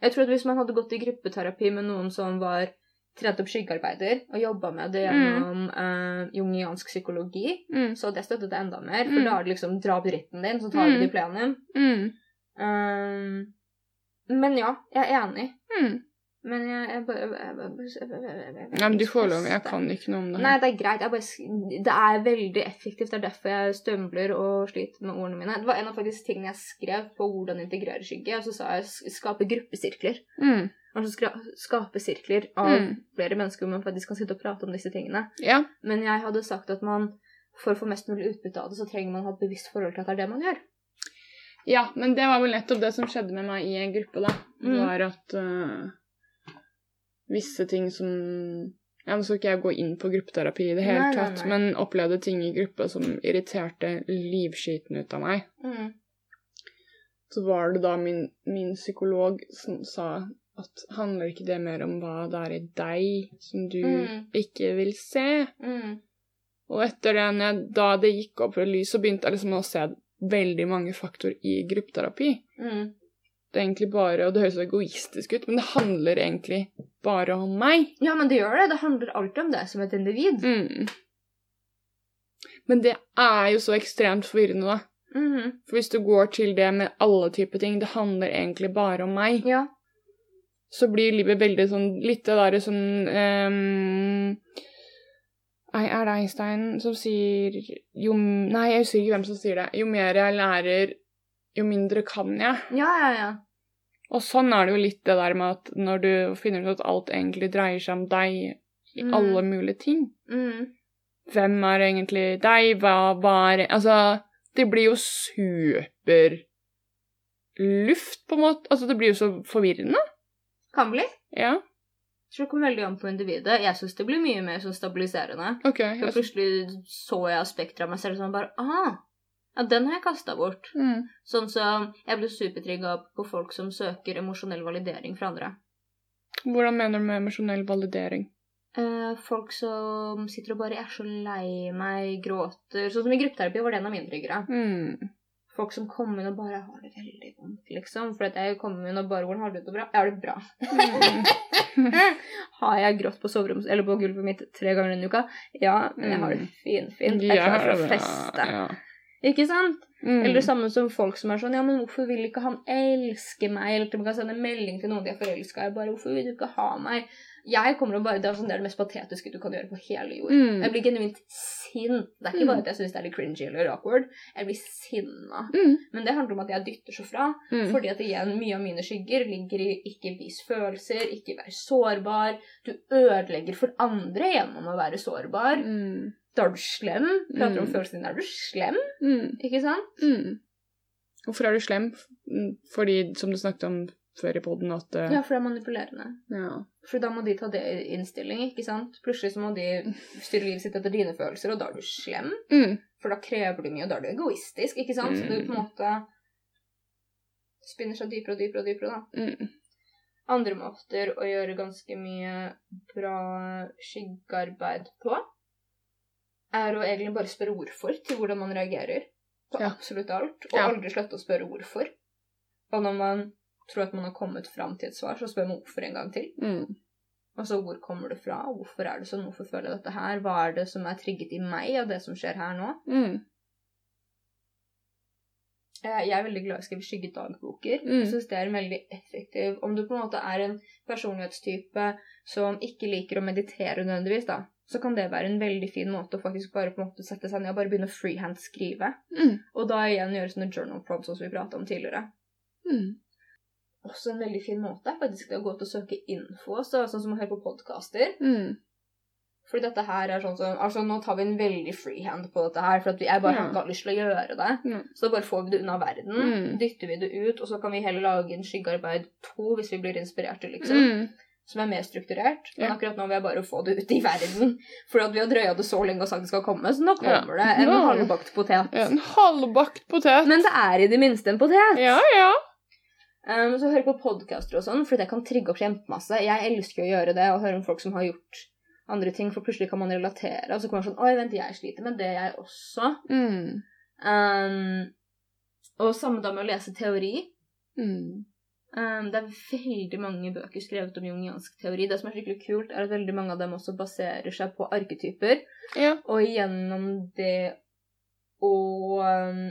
Jeg tror at hvis man hadde gått i gruppeterapi med noen som var trent opp skyggearbeider, og jobba med det gjennom eh, jungiansk psykologi, Mm. så det støttet det enda mer. For Mm. da er det liksom dra dritten din, så tar vi det i plenum. Mm. Um, men ja, jeg er enig. Mm. Men jeg, jeg bare Nei, men du får lov. Jeg kan ikke noe om det. Nei, det er greit. Bare, det er veldig effektivt. Det er derfor jeg stømler og sliter med ordene mine. Det var en av faktisk tingene jeg skrev på hvordan integrere skygge. Og så sa jeg skape gruppesirkler. Mm. Altså skape sirkler av Mm. flere mennesker hvor man faktisk kan sitte og prate om disse tingene. Ja. Men jeg hadde sagt at man for å få mest mulig utbytte av det, så trenger man å ha et bevisst forhold til at det er det man gjør. ja, men det var vel nettopp det som skjedde med meg i en gruppe, da. Mm. Var at øh, visse ting som ja, Nå skal ikke jeg gå inn på gruppeterapi i det hele Nei, nei, tatt, nei. men opplevde ting i gruppe som irriterte livskiten ut av meg. Mm. Så var det da min, min psykolog som sa at handler ikke det mer om hva det er i deg som du Mm. ikke vil se? Mm. Og etter det, jeg, da det gikk opp for lys, så begynte jeg liksom å se veldig mange faktorer i gruppeterapi. Mm. Det egentlig bare, og det høres så egoistisk ut, men det handler egentlig bare om meg. Ja, men det gjør det. Det handler alltid om deg som et individ. Mm. Men det er jo så ekstremt forvirrende, da. Mhm. For hvis du går til det med alle typer ting, det handler egentlig bare om meg, Ja. så blir livet veldig sånn Litt det derre sånn um, Nei, er det Einstein som sier jo Nei, jeg husker ikke hvem som sier det. Jo mer jeg lærer, jo mindre kan jeg. Ja, ja, ja. Og sånn er det jo litt det der med at når du finner ut at alt egentlig dreier seg om deg i Mm. alle mulige ting Mm. Hvem er egentlig deg? Hva, hva er Altså, det blir jo superluft, på en måte. Altså, det blir jo så forvirrende. Kan bli. Ja, Jeg tror det kommer veldig an på individet. Jeg syns det blir mye mer sånn stabiliserende. OK. For Jeg, plutselig så jeg aspekter av meg selv som bare Aha! Ja, den har jeg kasta bort. mm. Sånn som jeg blir supertrigga på folk som søker emosjonell validering fra andre. Hvordan mener du med emosjonell validering? Eh, folk som sitter og bare er så lei meg, gråter Sånn som i gruppeterapi var det en av mine triggere. Mm. folk som kommer inn og bare har det veldig vondt, liksom. For at jeg kommer inn og bare 'Hvordan har du det bra?' Jeg har det bra. har jeg grått på soverommet eller på gulvet mitt tre ganger denne uka? Ja, men jeg har det finfint. Jeg er klar for å feste. Ja. Ikke sant? Mm. Eller det samme som folk som er sånn Ja, men hvorfor vil ikke han elske meg? Eller man kan sende melding til noen de er forelska i. Bare hvorfor vil du ikke ha meg? Jeg kommer og bare, Det er, sånn, det er det mest patetiske du kan gjøre på hele jord. Mm. Jeg blir genuint sint. Det er ikke Mm. bare at jeg syns det er litt cringy eller awkward. Jeg blir sinna. Mm. Men det handler om at jeg dytter så fra. Mm. Fordi at igjen, mye av mine skygger ligger i ikke vis følelser, ikke være sårbar. Du ødelegger for andre gjennom å være sårbar. Mm. Da er du slem. Prater om Mm. følelsene dine, er du slem. Mm. Ikke sant? Mm. Hvorfor er du slem? Mm, Fordi, som du snakket om før i poden, at uh... Ja, for det er manipulerende. ja. For da må de ta det i innstilling, ikke sant? Plutselig så må de styre livet sitt etter dine følelser, og da er du slem. Mm. For da krever du mye, og da er du egoistisk, ikke sant? Så du på en måte spinner seg dypere og dypere og dypere, da. Mm. Andre måter å gjøre ganske mye bra skyggearbeid på, er å egentlig bare spørre hvorfor til hvordan man reagerer på Ja. absolutt alt, og Ja. aldri slutte å spørre hvorfor. Og når man tror at man har kommet fram til et svar, så spør man hvorfor en gang til. Mm. Altså, hvor kommer det fra? Hvorfor er det sånn? Hvorfor føler jeg dette her? Hva er det som er trigget i meg av det som skjer her nå? Mm. Eh, Jeg er veldig glad i å skrive skyggedagboker. Mm. Jeg synes det er en veldig effektiv Om du på en måte er en personlighetstype som ikke liker å meditere nødvendigvis, da, så kan det være en veldig fin måte å faktisk bare på en måte sette seg ned og bare begynne å freehand skrive. Mm. Og da igjen gjøre sånne journal prompts som vi prata om tidligere. Mm. Også en veldig fin måte er faktisk det å gå til å søke info, så, sånn som å høre på podkaster. Mm. Fordi dette her er sånn som Altså, nå tar vi en veldig freehand på dette her, for at vi, jeg bare Ja. har ikke lyst til å gjøre det. Ja. Så da bare får vi det unna verden, Mm. dytter vi det ut, og så kan vi heller lage en skyggearbeid to hvis vi blir inspirerte, liksom. Mm. Som er mer strukturert. Men Ja. akkurat nå vil jeg bare få det ut i verden. At vi har drøya det så lenge og sagt det skal komme, så nå Ja. kommer det en Ja. halvbakt potet. Ja, en halvbakt potet. Men det er i det minste en potet. Ja, ja. Um, så hør på podkaster og sånn, for det kan trigge opp kjempemasse. Jeg elsker å gjøre det, og høre om folk som har gjort andre ting, for plutselig kan man relatere. Og så kommer man sånn Oi, vent, jeg sliter med det, jeg også. Mm. Um, og samme da med å lese teori. Mm. Um, det er veldig mange bøker skrevet om jungiansk teori. Det som er skikkelig kult, er at veldig mange av dem også baserer seg på arketyper. Ja. Og gjennom det å um,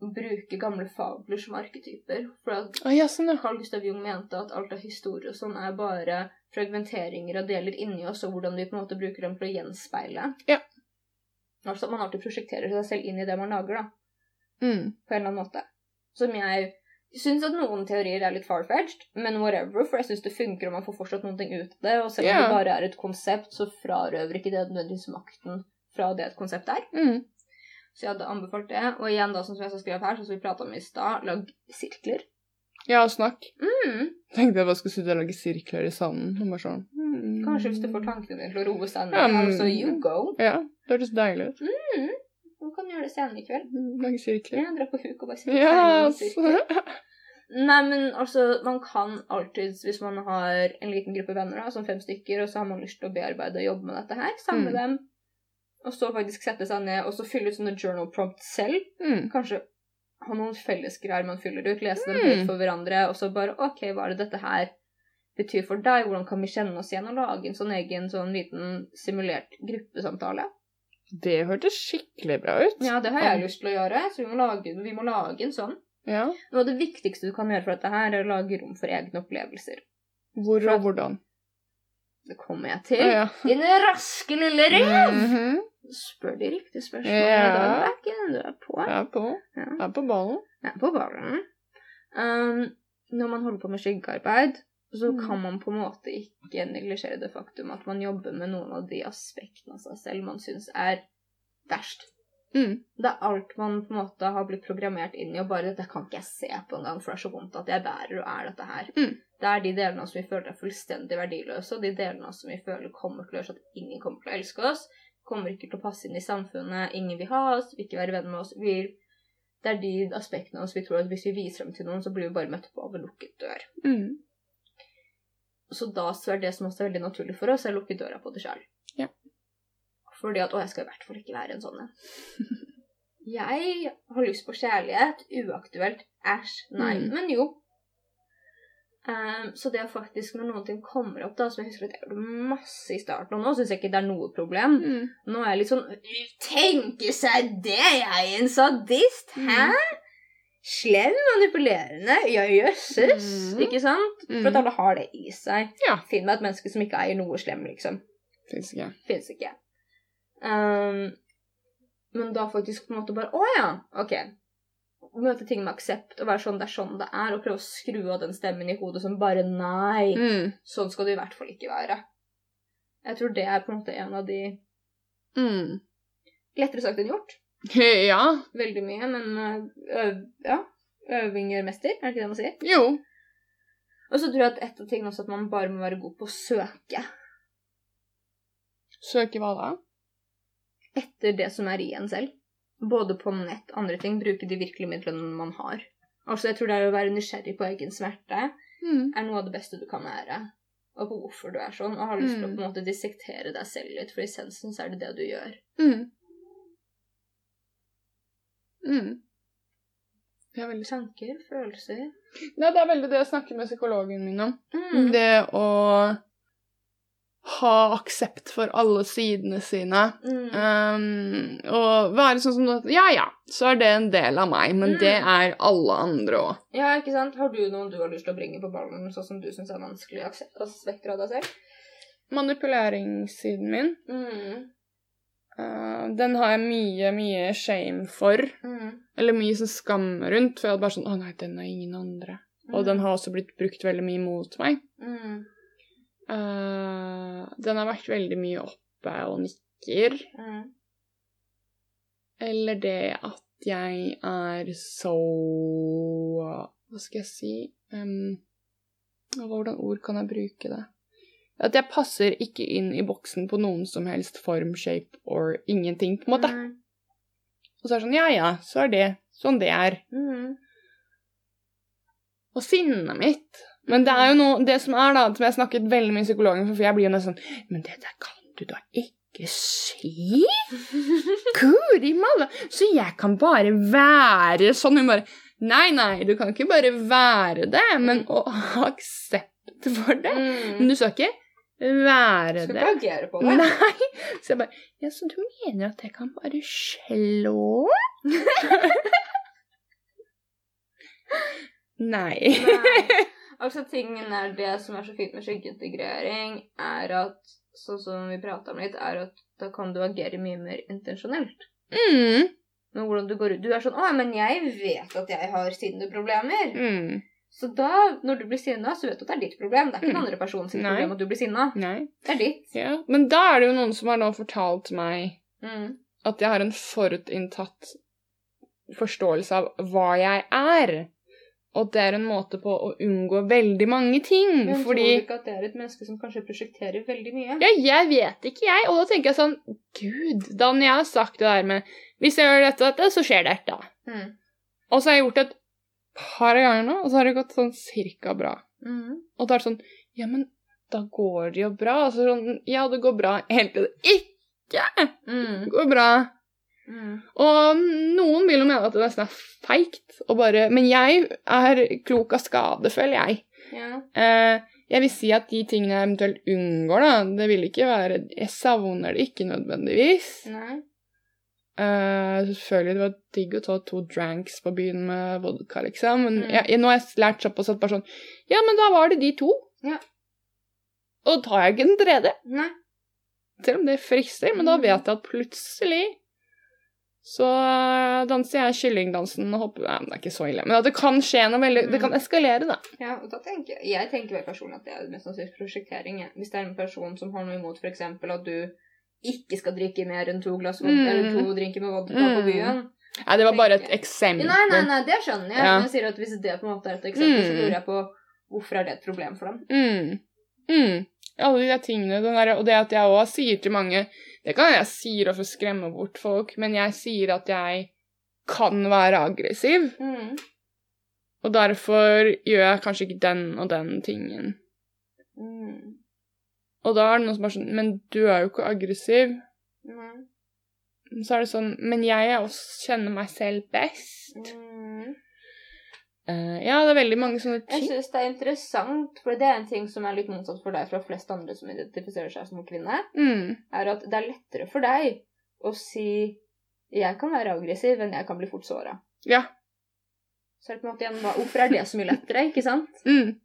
bruke gamle fabler som arketyper. For at oh, ja, sånn, ja. Carl Gustav Jung mente at alt av historie og sånn er bare fragmenteringer av deler inni oss, og hvordan vi på en måte bruker dem for å gjenspeile. Ja. Altså at man alltid prosjekterer seg selv inn i det man lager, da. Mm. På en eller annen måte. Som jeg syns at noen teorier er litt far-fetched, men whatever, for jeg syns det funker, og man får fortsatt noe ut av det. Og selv om yeah. det bare er et konsept, så frarøver ikke det nødvendigvis makten fra det et konsept er. Mm. Så jeg hadde anbefalt det. Og igjen, da, som jeg skal skrive her, sånn som vi prata om i stad, lag sirkler. Ja, snakk. Mm. Tenkte jeg bare skulle sitte og lage sirkler i sanden. Og bare sånn. mm. Kanskje hvis du får tankene dine til å roe seg ned, så you go. Ja, det hørtes deilig ut. Mm. Du kan gjøre det senere i kveld. Mm, sirkler. Ja, dra på huk og bare sitte yes. Nei, men altså, man kan alltids, hvis man har en liten gruppe venner, da, som fem stykker, og så har man lyst til å bearbeide og jobbe med dette her, samle Mm. dem, og så faktisk sette seg ned og så fylle ut sånne journal prompt selv. mm. Kanskje ha noen fellesgreier man fyller ut, lese dem Mm. høyt for hverandre, og så bare OK, hva er det dette her betyr for deg? Hvordan kan vi kjenne oss igjen? Og lage en sånn egen sånn liten simulert gruppesamtale. Det hørtes skikkelig bra ut. Ja, det har jeg lyst til å gjøre, så vi må lage, vi må lage en sånn. Ja. Noe av det viktigste du kan gjøre for dette her, er å lage rom for egne opplevelser. Hvor og hvordan? Det kommer jeg til. ja. Din raske lille rev! Mhm. Spør de riktige spørsmålene Ja. i dag, Bekken. Du er på. Jeg er på. Ja. Jeg er på ballen. Jeg er på ballen. Um, når man holder på med skyggearbeid, så Mm. kan man på en måte ikke neglisjere det faktum at man jobber med noen av de aspektene av seg selv man syns er verst. Mm. Det er alt man på en måte har blitt programmert inn i, og bare 'dette kan ikke jeg se på engang, for det er så vondt at jeg bærer og er dette her'. Mm. Det er de delene som vi føler er fullstendig verdiløse, og de delene som vi føler kommer til å gjøre så at ingen kommer til å elske oss, kommer ikke til å passe inn i samfunnet, ingen vil ha oss, vil ikke være venn med oss. vil det er de aspektene av oss vi tror at hvis vi viser dem til noen, så blir vi bare møtt på av en lukket dør. Mm. Så da så er det som også er veldig naturlig for oss, er å lukke døra på det sjøl. Ja. Fordi at 'Å, jeg skal i hvert fall ikke være en sånn en'. Jeg har lyst på kjærlighet. Uaktuelt. Æsj. Nei. Mm. Men jo. Um, så det er faktisk når noen ting kommer opp, da, som jeg husker at jeg gjorde masse i starten, og nå syns jeg ikke det er noe problem. Mm. Nå er jeg litt sånn Tenke seg det! Jeg er en sadist! Hæ? Slem, manipulerende. Ja, jøsses. Mm. Ikke sant? Mm. For at alle har det i seg. Ja. Finn meg et menneske som ikke eier noe slem, liksom. Fins ikke. Fins ikke. Um, men da faktisk på en måte bare Å ja, OK. Møte ting med aksept og være sånn det er sånn det er, og prøve å skru av den stemmen i hodet som bare Nei, Mm. sånn skal det i hvert fall ikke være. Jeg tror det er på en måte en av de Mm. Lettere sagt enn gjort. Ja. Veldig mye, men øh, øv, ja. Øving gjør mester, er det ikke det man sier? Jo. Og så tror jeg at et av tingene også at man bare må være god på å søke Søke hva da? etter det som er i en selv. Både på nett, andre ting. Bruke de virkelige midlene man har. Altså, jeg tror det er å være nysgjerrig på egen smerte Mm. er noe av det beste du kan være. Og på hvorfor du er sånn. Og har lyst til å Mm. på en måte dissektere deg selv litt, for i essensen så er det det du gjør. Mm. Mm. Det er veldig Tanker, følelser Nei, det er veldig det jeg snakker med psykologen min om. mm. Det å ha aksept for alle sidene sine. Mm. Um, og være sånn som at Ja, ja, så er det en del av meg, men Mm. det er alle andre òg. Ja, ikke sant? Har du noen du har lyst til å bringe på ballen, sånn som du syns er vanskelig å aspekter av deg selv? Manipuleringssiden min, Mm. Uh, den har jeg mye, mye shame for. Mm. Eller mye sånn skam rundt, for jeg hadde bare sånn Å nei, den har ingen andre. Og den har også blitt brukt veldig mye mot meg. mm. Uh, den har vært veldig mye oppe og nikker. Mm. Eller det at jeg er så Hva skal jeg si um, Hvordan ord kan jeg bruke det? At jeg passer ikke inn i boksen på noen som helst form, shape or ingenting, på en måte. Mm. Og så er det sånn Ja, ja, så er det sånn det er. Mm. Og sinnet mitt. Men det er jo noe Det som er, da, som jeg har snakket veldig med psykologen for, for jeg blir jo nesten sånn Men det der kan du da ikke si? Guri malla! Så jeg kan bare være sånn? Hun bare Nei, nei, du kan ikke bare være det, men å ha aksept for det. Mm. Men du skal ikke være det. Skal du ikke agere på det. Nei. Så jeg bare Ja, så du mener at jeg kan bare slå? Nei. Nei. Altså, tingen er det som er så fint med skyggeintegrering, er at sånn som vi prata om litt, er at da kan du agere mye mer intensjonelt. Mm. Men hvordan du går ut Du er sånn 'Å, men jeg vet at jeg har sinneproblemer'. Mm. Så da, når du blir sinna, så vet du at det er ditt problem. Det er ikke den Mm. andre personens Nei. problem at du blir sinna. Det er ditt. Ja. Men da er det jo noen som har nå fortalt meg Mm. at jeg har en forutinntatt forståelse av hva jeg er. Og det er en måte på å unngå veldig mange ting. Men tror fordi du ikke at det er et menneske som kanskje prosjekterer veldig mye? Ja, jeg vet ikke, jeg. Og da tenker jeg sånn Gud, da når jeg har sagt det der med Hvis jeg gjør dette, og dette, så skjer dette. Mm. Og så har jeg gjort et par ganger nå, og så har det gått sånn cirka bra. Mm. Og da er det sånn Ja, men da går det jo bra. Og så sånn Ja, det går bra helt til det ikke Mm. går bra. Mm. Og noen vil jo mene at det nesten er feigt å bare Men jeg er klok av skade, føler jeg. Ja. Eh, jeg vil si at de tingene jeg eventuelt unngår, da, det vil ikke være Jeg savner det ikke nødvendigvis. Nei. Eh, selvfølgelig, det var digg å ta to dranks på byen med vodka, liksom. Men Mm. jeg, nå har jeg lært såpass at bare sånn Ja, men da var det de to. Ja. Og tar jeg ikke den tredje. Nei. Selv om det frister, men da Mm. vet jeg at plutselig så eh, danser jeg kyllingdansen og hopper Nei, men det er ikke så ille. Men at det kan skje noe veldig Det kan Mm. eskalere, da. Ja, og da tenker jeg, jeg tenker vel personlig at det er mest sannsynlig prosjektering. Hvis det er en person som har noe imot f.eks. at du ikke skal drikke mer enn to glass Mm. eller to drinker med vodka på Mm. byen. Nei, det var bare et eksempel. Nei, nei, nei, det skjønner jeg. Ja. Men jeg sier at hvis det på en måte er et eksempel, så Mm. lurer jeg på hvorfor er det et problem for dem. Mm. Mm. Alle de der tingene. Den der, og det at jeg òg sier til mange Det kan jeg sier for å skremme bort folk, men jeg sier at jeg kan være aggressiv. Mm. Og derfor gjør jeg kanskje ikke den og den tingen. Mm. Og da er det noen som er sånn Men du er jo ikke aggressiv. Nei. så er det sånn Men jeg også kjenner meg selv best. Mm. Uh, ja, det er veldig mange sånne ting. Jeg syns det er interessant, for det er en ting som er litt motsatt for deg fra flest andre som identifiserer seg som kvinne, Mm. er at det er lettere for deg å si 'jeg kan være aggressiv', enn 'jeg kan bli fort såra'. Ja. Så er det på en måte igjen, hvorfor er det så mye lettere, ikke sant? Mm.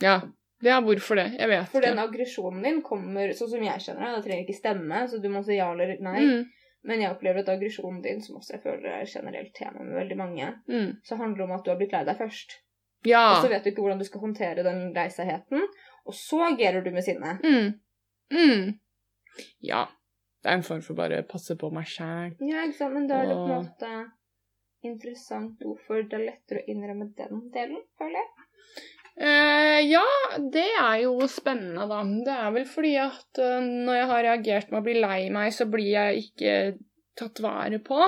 Ja. Ja, hvorfor det? Jeg vet For den aggresjonen din kommer sånn som jeg kjenner det. Det trenger ikke stemme, så du må si ja eller nei. Mm. Men jeg opplever at aggresjonen din, som også jeg føler er generelt tema med veldig mange, Mm. så handler det om at du har blitt lei deg først. Ja. Og så vet du ikke hvordan du skal håndtere den lei og så agerer du med sinne. Mm. Mm. Ja. Det er en form for bare passe på meg sjæl. Ja, ikke sant? Men da er det på en måte interessant hvorfor det er lettere å innrømme den delen, føler jeg. Eh, ja, det er jo spennende, da. Det er vel fordi at eh, når jeg har reagert med å bli lei meg, så blir jeg ikke tatt vare på.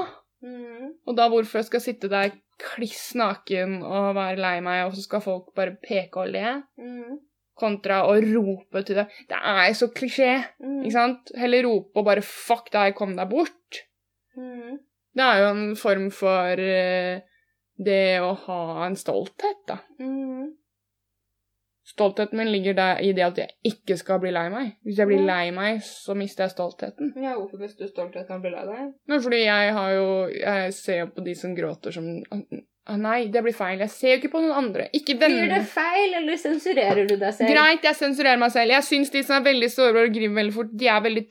Mm. Og da hvorfor jeg skal sitte der kliss naken og være lei meg, og så skal folk bare peke og le, Mm. kontra å rope til deg Det er så klisjé, Mm. ikke sant? Heller rope og bare 'fuck deg, kom deg bort'. Mm. Det er jo en form for eh, det å ha en stolthet, da. Mm. Stoltheten min ligger der i det at jeg ikke skal bli lei meg. Hvis jeg blir lei meg, så mister jeg stoltheten. Ja, hvorfor mister du stoltheten av å blir lei deg? Men fordi jeg har jo Jeg ser jo på de som gråter som ah, Nei, det blir feil. Jeg ser jo ikke på noen andre. Ikke Blir det feil, eller sensurerer du deg selv? Greit, jeg sensurerer meg selv. Jeg syns de som er veldig sårbare og griner veldig fort, de er veldig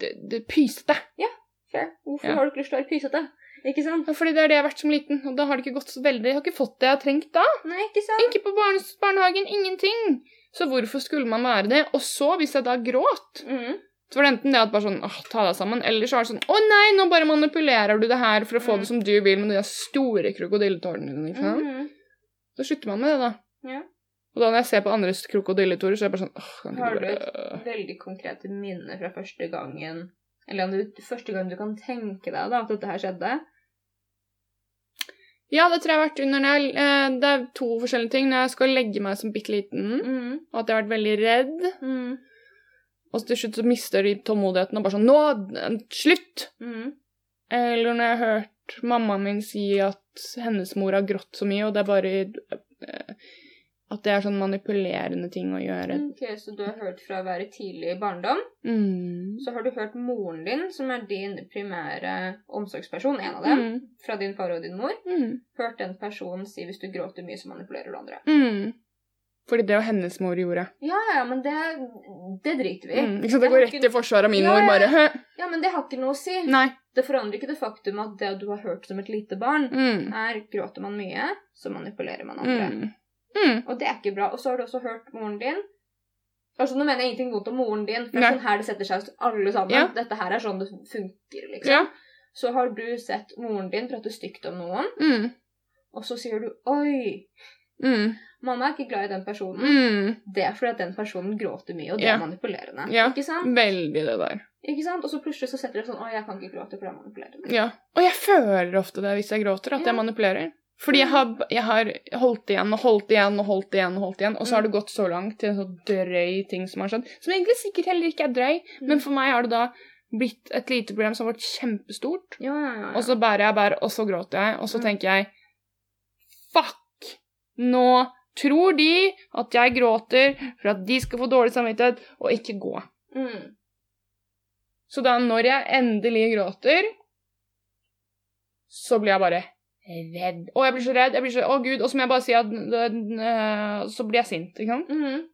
pysete. Ja. Fair. Hvorfor Ja. har du ikke lyst til å være pysete? Ikke sant? Ja, Fordi det er det jeg har vært som liten, og da har det ikke gått så veldig Jeg har ikke fått det jeg har trengt da. Nei, ikke sant? Ikke på barnehagen, ingenting. Så hvorfor skulle man være det? Og så, hvis jeg da gråt, Mm. så var det enten det at bare sånn åh, ta deg sammen, eller så var det sånn å nei, nå bare manipulerer du det her for å få Mm. det som du vil med de store krokodilletårene dine. ikke sant? Mm. Så slutter man med det, da. Ja. Og da når jeg ser på andres krokodilletårer, så er jeg bare sånn åh, kan Har du et veldig konkrete minne fra første gangen Eller om første gang du kan tenke deg da, at dette her skjedde? Ja, det tror jeg har vært under det. jeg, eh, Det er to forskjellige ting. Når jeg skal legge meg som bitte liten, Mm. og at jeg har vært veldig redd, Mm. og så til slutt så mister de tålmodigheten og bare sånn Nå! Slutt! Mm. Eller når jeg har hørt mammaen min si at hennes mor har grått så mye, og det er bare eh, At det er sånn manipulerende ting å gjøre. Ok, Så du har hørt fra å være tidlig i barndom. Mm. Så har du hørt moren din, som er din primære omsorgsperson, en av dem, Mm. fra din far og din mor, Mm. hørt den personen si hvis du gråter mye, så manipulerer du andre. Mm. Fordi det var hennes mor gjorde. Ja, ja, men det, det driter vi i. Mm. Ikke sant, Det går rett i forsvaret av min Ja, mor, bare Hø. Ja, men det har ikke noe å si. Nei. Det forandrer ikke det faktum at det du har hørt som et lite barn, Mm. er gråter man mye, så manipulerer man andre. Mm. Mm. Og det er ikke bra. Og så har du også hørt moren din. Altså, Nå mener jeg ingenting vondt om moren din, for det er sånn her det setter seg hos alle sammen. Ja. Dette her er sånn det funker, liksom. Ja. Så har du sett moren din prate stygt om noen, Mm. og så sier du 'oi'. Mm. Mamma er ikke glad i den personen. Mm. Det er fordi at den personen gråter mye, og det Ja. er manipulerende. Ja. Ikke sant? Veldig det der. Ikke sant? Og så plutselig så setter det sånn 'Å, jeg kan ikke gråte, for det er manipulerende'. Ja. Og jeg føler ofte det hvis jeg gråter, at Ja. jeg manipulerer. Fordi jeg har, jeg har holdt igjen og holdt igjen og holdt igjen, og holdt igjen, og så har Mm. det gått så langt til en så drøy ting som har skjedd. Som egentlig sikkert heller ikke er drøy, men for meg har det da blitt et lite problem som har vært kjempestort. Ja, ja, ja. ja. Og så bærer jeg bærer, og så gråter jeg, og så Mm. tenker jeg Fuck! Nå tror de at jeg gråter for at de skal få dårlig samvittighet, og ikke gå. mm. Så da når jeg endelig gråter, så blir jeg bare redd. Å, jeg blir så redd. jeg blir så, Å, gud. Og så må jeg bare si at øh, Så blir jeg sint, ikke sant? Mhm.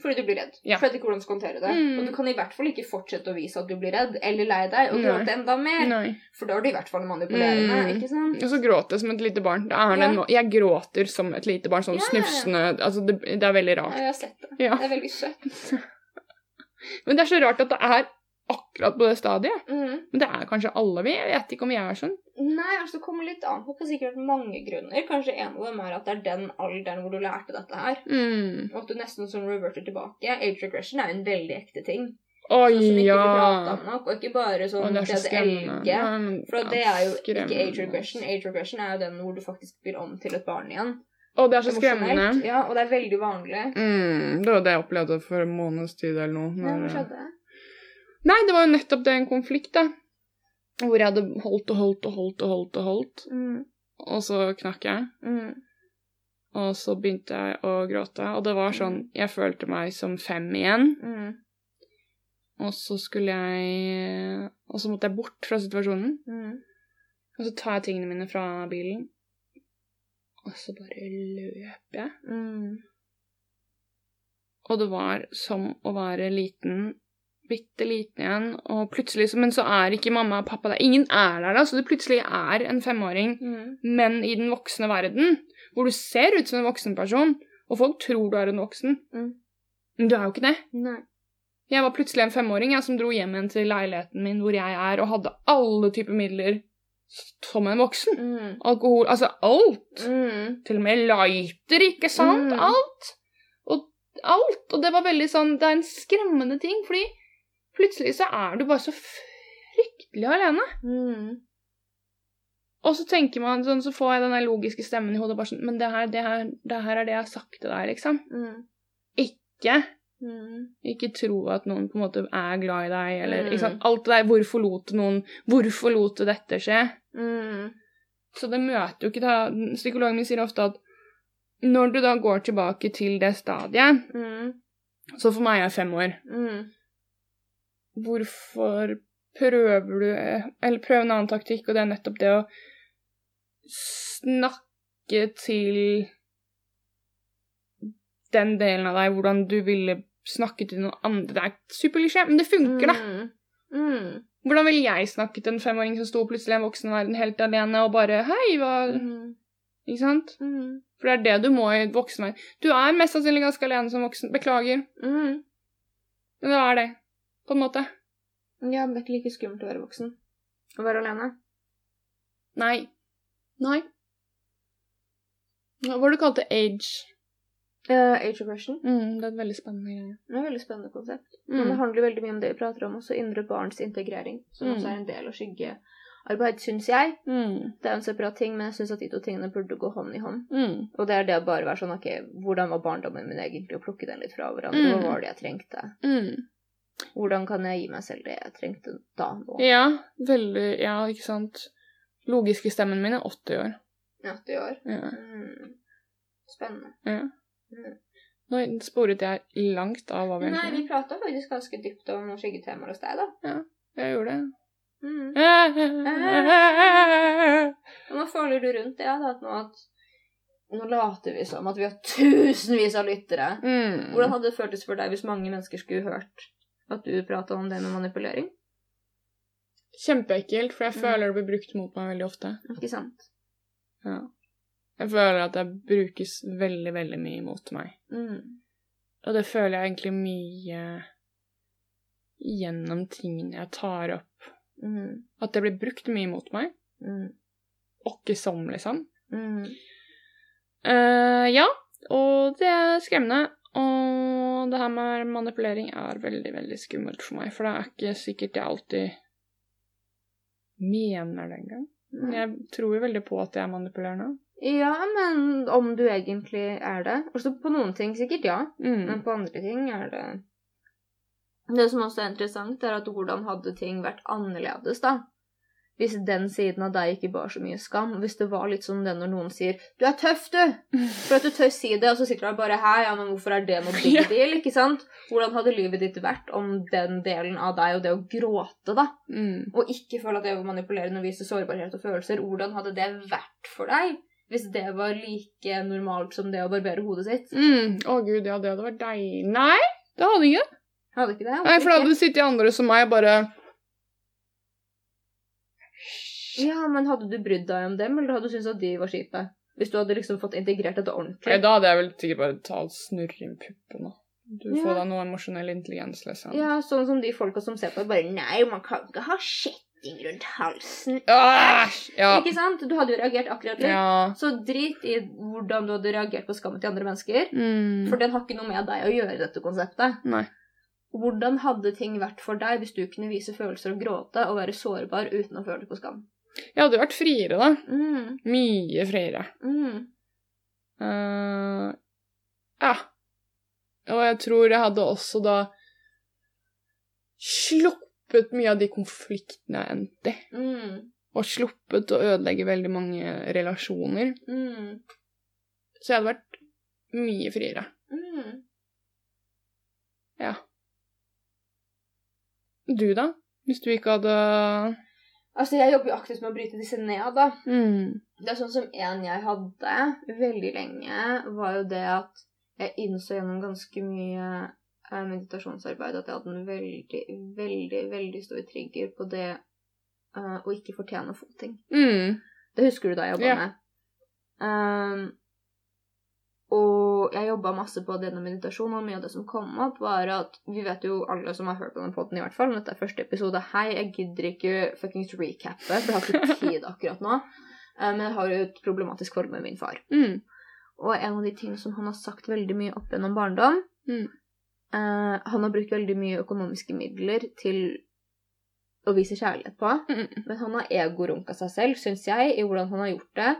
Fordi du blir redd. Ja. For du vet ikke hvordan du skal håndtere det. Mm. Og du kan i hvert fall ikke fortsette å vise at du blir redd, eller lei deg, og Nei. gråte enda mer. Nei. For da er du i hvert fall manipulerende, Mm. ikke sant? Og så gråter jeg som et lite barn. Det Ja. No Jeg gråter som et lite barn, sånn Ja. snufsende Altså, det, det er veldig Ja, rart. jeg har sett det. Ja. Det er veldig søtt. Men det er så rart at det er akkurat på det stadiet. Mm. Men det er kanskje alle vi. Jeg vet ikke om jeg er sånn. Nei, altså det kommer litt an på på sikkert mange grunner. Kanskje en av dem er at det er den alderen hvor du lærte dette her. Mm. Og at du nesten sånn reverter tilbake. Age regression er jo en veldig ekte ting. Oi, Sånn som ikke ja. blir prata om nok, og ikke bare sånn det er. DDLG. For det er jo ikke age regression. Age regression er jo den hvor du faktisk blir om til et barn igjen. Å, det er så skremmende. Ja, og det er veldig vanlig. Mm, det var det jeg opplevde for en måneds tid eller noe. Når- hva skjedde? Nei, det var jo nettopp det en konflikt, da. Hvor jeg hadde holdt og holdt og holdt og holdt, og holdt, Mm. og så knakk jeg. Mm. Og så begynte jeg å gråte, og det var sånn Jeg følte meg som fem igjen. Mm. Og så skulle jeg Og så måtte jeg bort fra situasjonen. Mm. Og så tar jeg tingene mine fra bilen, og så bare løper jeg. Mm. Og det var som å være liten, bitte liten igjen, og plutselig så Men så er ikke mamma og pappa der. Ingen er der da, så du plutselig er en femåring, Mm. men i den voksne verden, hvor du ser ut som en voksen person, og folk tror du er en voksen. Mm. Men du er jo ikke det. Nei. Jeg var plutselig en femåring jeg, som dro hjem igjen til leiligheten min hvor jeg er, og hadde alle typer midler som en voksen. Mm. Alkohol Altså alt. Mm. Til og med lighter, ikke sant? Mm. Alt. Og alt. Og det var veldig sånn Det er en skremmende ting, fordi plutselig så er du bare så fryktelig alene. Mm. Og så tenker man sånn, så får jeg den logiske stemmen i hodet bare sånn Men det her, det her, det her er det jeg har sagt til deg, liksom. Mm. Ikke Mm. Ikke tro at noen på en måte er glad i deg, eller Mm. sant? Alt det der Hvorfor lot noen Hvorfor lot du dette skje? Mm. Så det møter jo ikke da Psykologen min sier ofte at når du da går tilbake til det stadiet Mm. Så for meg er fem år. Mm. Hvorfor prøver du Eller prøv en annen taktikk, og det er nettopp det å snakke til den delen av deg hvordan du ville snakke til noen andre. Det er superklisjé, men det funker, da. Mm. Mm. Hvordan ville jeg snakket til en femåring som sto plutselig i en voksen verden helt alene og bare Hei, hva Mm. Ikke sant? Mm. For det er det du må i voksenverden. Du er mest sannsynlig ganske alene som voksen. Beklager, Mm. men det er det. På en måte. Ja, men det er ikke like skummelt å være voksen. Å være alene. Nei. Nei. Hva var det du kalte age? Uh, age oppression. Mm, det er et veldig spennende greie. Det er et veldig spennende konsept. Men det Mm. handler veldig mye om det vi prater om også, indre barns integrering. Som Mm. også er en del av skyggearbeid, syns jeg. Mm. Det er en separat ting, men jeg syns at de to tingene burde gå hånd i hånd. Mm. Og det er det å bare være sånn OK, hvordan var barndommen min egentlig? Og plukke den litt fra hverandre. Mm. Hva var det jeg trengte? Hvordan kan jeg gi meg selv det jeg trengte da nå? Ja, veldig Ja, ikke sant. Logiske stemmen min er 80 år. 80 år. Ja. Mm. Spennende. ja. Mm. Nå sporet jeg langt av hva vi Nei, vi prata faktisk ganske dypt om noen skyggetemaer hos deg, da. Ja, Jeg gjorde det. Mm. Mm. Og nå føler du rundt det, da, at nå at Nå later vi som at vi har tusenvis av lyttere. Mm. Hvordan hadde det føltes for deg hvis mange mennesker skulle hørt at du prata om det med manipulering? Kjempeekkelt, for jeg Mm. føler det blir brukt mot meg veldig ofte. Ikke sant? Ja. Jeg føler at det brukes veldig, veldig mye mot meg. Mm. Og det føler jeg egentlig mye gjennom tingene jeg tar opp. Mm. At det blir brukt mye mot meg. Mm. Åkke som, liksom. Mm. Uh, ja, og det er skremmende. Og det her med manipulering er veldig, veldig skummelt for meg, for det er ikke sikkert jeg alltid mener det engang. Men jeg tror jo veldig på at jeg er manipulerende. Ja, men om du egentlig er det Altså På noen ting sikkert ja, men Mm. på andre ting er det Det som også er interessant, er at hvordan hadde ting vært annerledes, da? Hvis den siden av deg ikke bar så mye skam. Hvis det var litt som det når noen sier 'Du er tøff, du!' For at du tør si det, og så sitter du der bare 'Hæ, ja, men hvorfor er det noe big deal?' Ikke sant? Hvordan hadde livet ditt vært om den delen av deg og det å gråte, da? Mm. Og ikke føle at det var manipulerende og vise sårbarhet og følelser. Hvordan hadde det vært for deg? Hvis det var like normalt som det å barbere hodet sitt. Mm. Å gud, ja, det hadde vært deilig. Nei, det hadde ikke. Hadde ikke det? Nei, for da hadde du sittet sittet andre som meg bare Ja, men hadde du brydd deg om dem, eller hadde du syntes at de var kjipe? Hvis du hadde liksom fått integrert dette ordentlig. Ja, Da hadde jeg vel sikkert bare tatt og snurre inn puppene. Du Ja. får da noe emosjonell intelligens, liksom. Ja, sånn som de folka som ser på bare Nei, man kan ikke ha kjetting rundt halsen. Æsj! Ja. Ikke sant? Du hadde jo reagert akkurat litt. ja. Så drit i hvordan du hadde reagert på skammen til andre mennesker. Mm. For den har ikke noe med deg å gjøre, dette konseptet. Nei. Hvordan hadde ting vært for deg hvis du kunne vise følelser og gråte og være sårbar uten å føle på skam? Jeg hadde jo vært friere, da. Mm, Mye friere. mm, Uh, ja. Og jeg tror jeg hadde også da sluppet mye av de konfliktene jeg endte i. Mm. Og sluppet å ødelegge veldig mange relasjoner. Mm. Så jeg hadde vært mye friere. Mm. Ja. Du, da? Hvis du ikke hadde Altså, jeg jobber jo aktivt med å bryte disse ned, da. mm. Det er sånn som en jeg hadde veldig lenge, var jo det at jeg innså gjennom ganske mye eh, meditasjonsarbeid at jeg hadde en veldig, veldig, veldig stor trigger på det eh, å ikke fortjene å få ting. Mm. Det husker du da jeg jobba yeah. med. Um, og jeg jobba masse på det meditasjonen meditasjon, og mye av det som kom opp, var at Vi vet jo alle som har hørt på den poden, i hvert fall, dette er første episode. Hei, jeg gidder ikke fuckings recappe, for jeg har ikke tid akkurat nå. Eh, Men jeg har jo et problematisk forhold med min far. Mm. Og en av de tingene som han har sagt veldig mye opp gjennom barndom Mm. Uh, Han har brukt veldig mye økonomiske midler til å vise kjærlighet på. Mm. Men han har egorunka seg selv, syns jeg, i hvordan han har gjort det.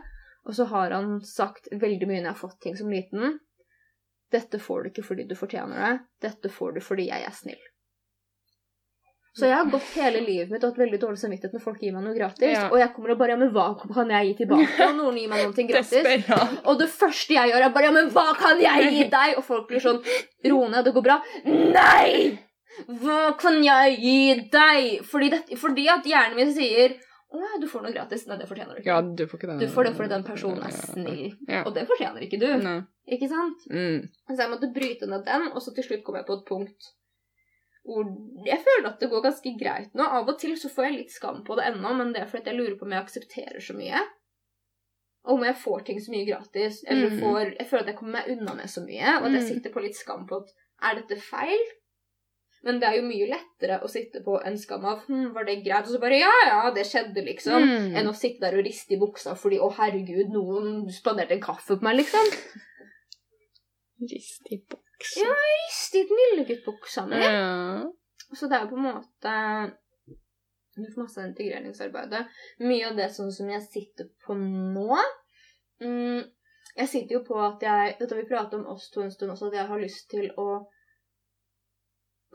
Og så har han sagt veldig mye når jeg har fått ting som liten. Dette får du ikke fordi du fortjener det. Dette får du fordi jeg er snill. Så jeg har gått hele livet mitt og hatt veldig dårlig samvittighet når folk gir meg noe gratis. Ja. Og jeg kommer og bare Ja, men hva kan jeg gi tilbake? Og noen gir meg noe gratis. Og det første jeg gjør, er bare Ja, men hva kan jeg gi deg? Og folk blir sånn Ro ned, det går bra. Nei! Hva kan jeg gi deg? Fordi, det, fordi at hjernen min sier Å du får noe gratis. Nei, det fortjener du ikke. Ja, du får ikke det. Du får det fordi den personen er snill. Ja. Og det fortjener ikke du. Nei. Ikke sant? Mm. Så jeg måtte bryte ned den, og så til slutt kom jeg på et punkt hvor jeg føler at det går ganske greit nå. Av og til så får jeg litt skam på det ennå, men det er fordi jeg lurer på om jeg aksepterer så mye. Og om jeg får ting så mye gratis, eller Mm. får Jeg føler at jeg kommer meg unna med så mye, og at jeg Mm. sitter på litt skam på at er dette feil? Men det er jo mye lettere å sitte på en skam av hm, var det greit? Og så bare ja, ja, det skjedde, liksom. Mm. Enn å sitte der og riste i buksa fordi å herregud, noen spanderte en kaffe på meg, liksom. Rist i buksa Ja. Riste i den lilleguttbuksa mi. Ja. Så det er jo på en måte Du får masse integreringsarbeidet. Mye av det sånn som jeg sitter på nå mm, Jeg sitter jo på at jeg Dette har vi pratet om oss to en stund også, at jeg har lyst til å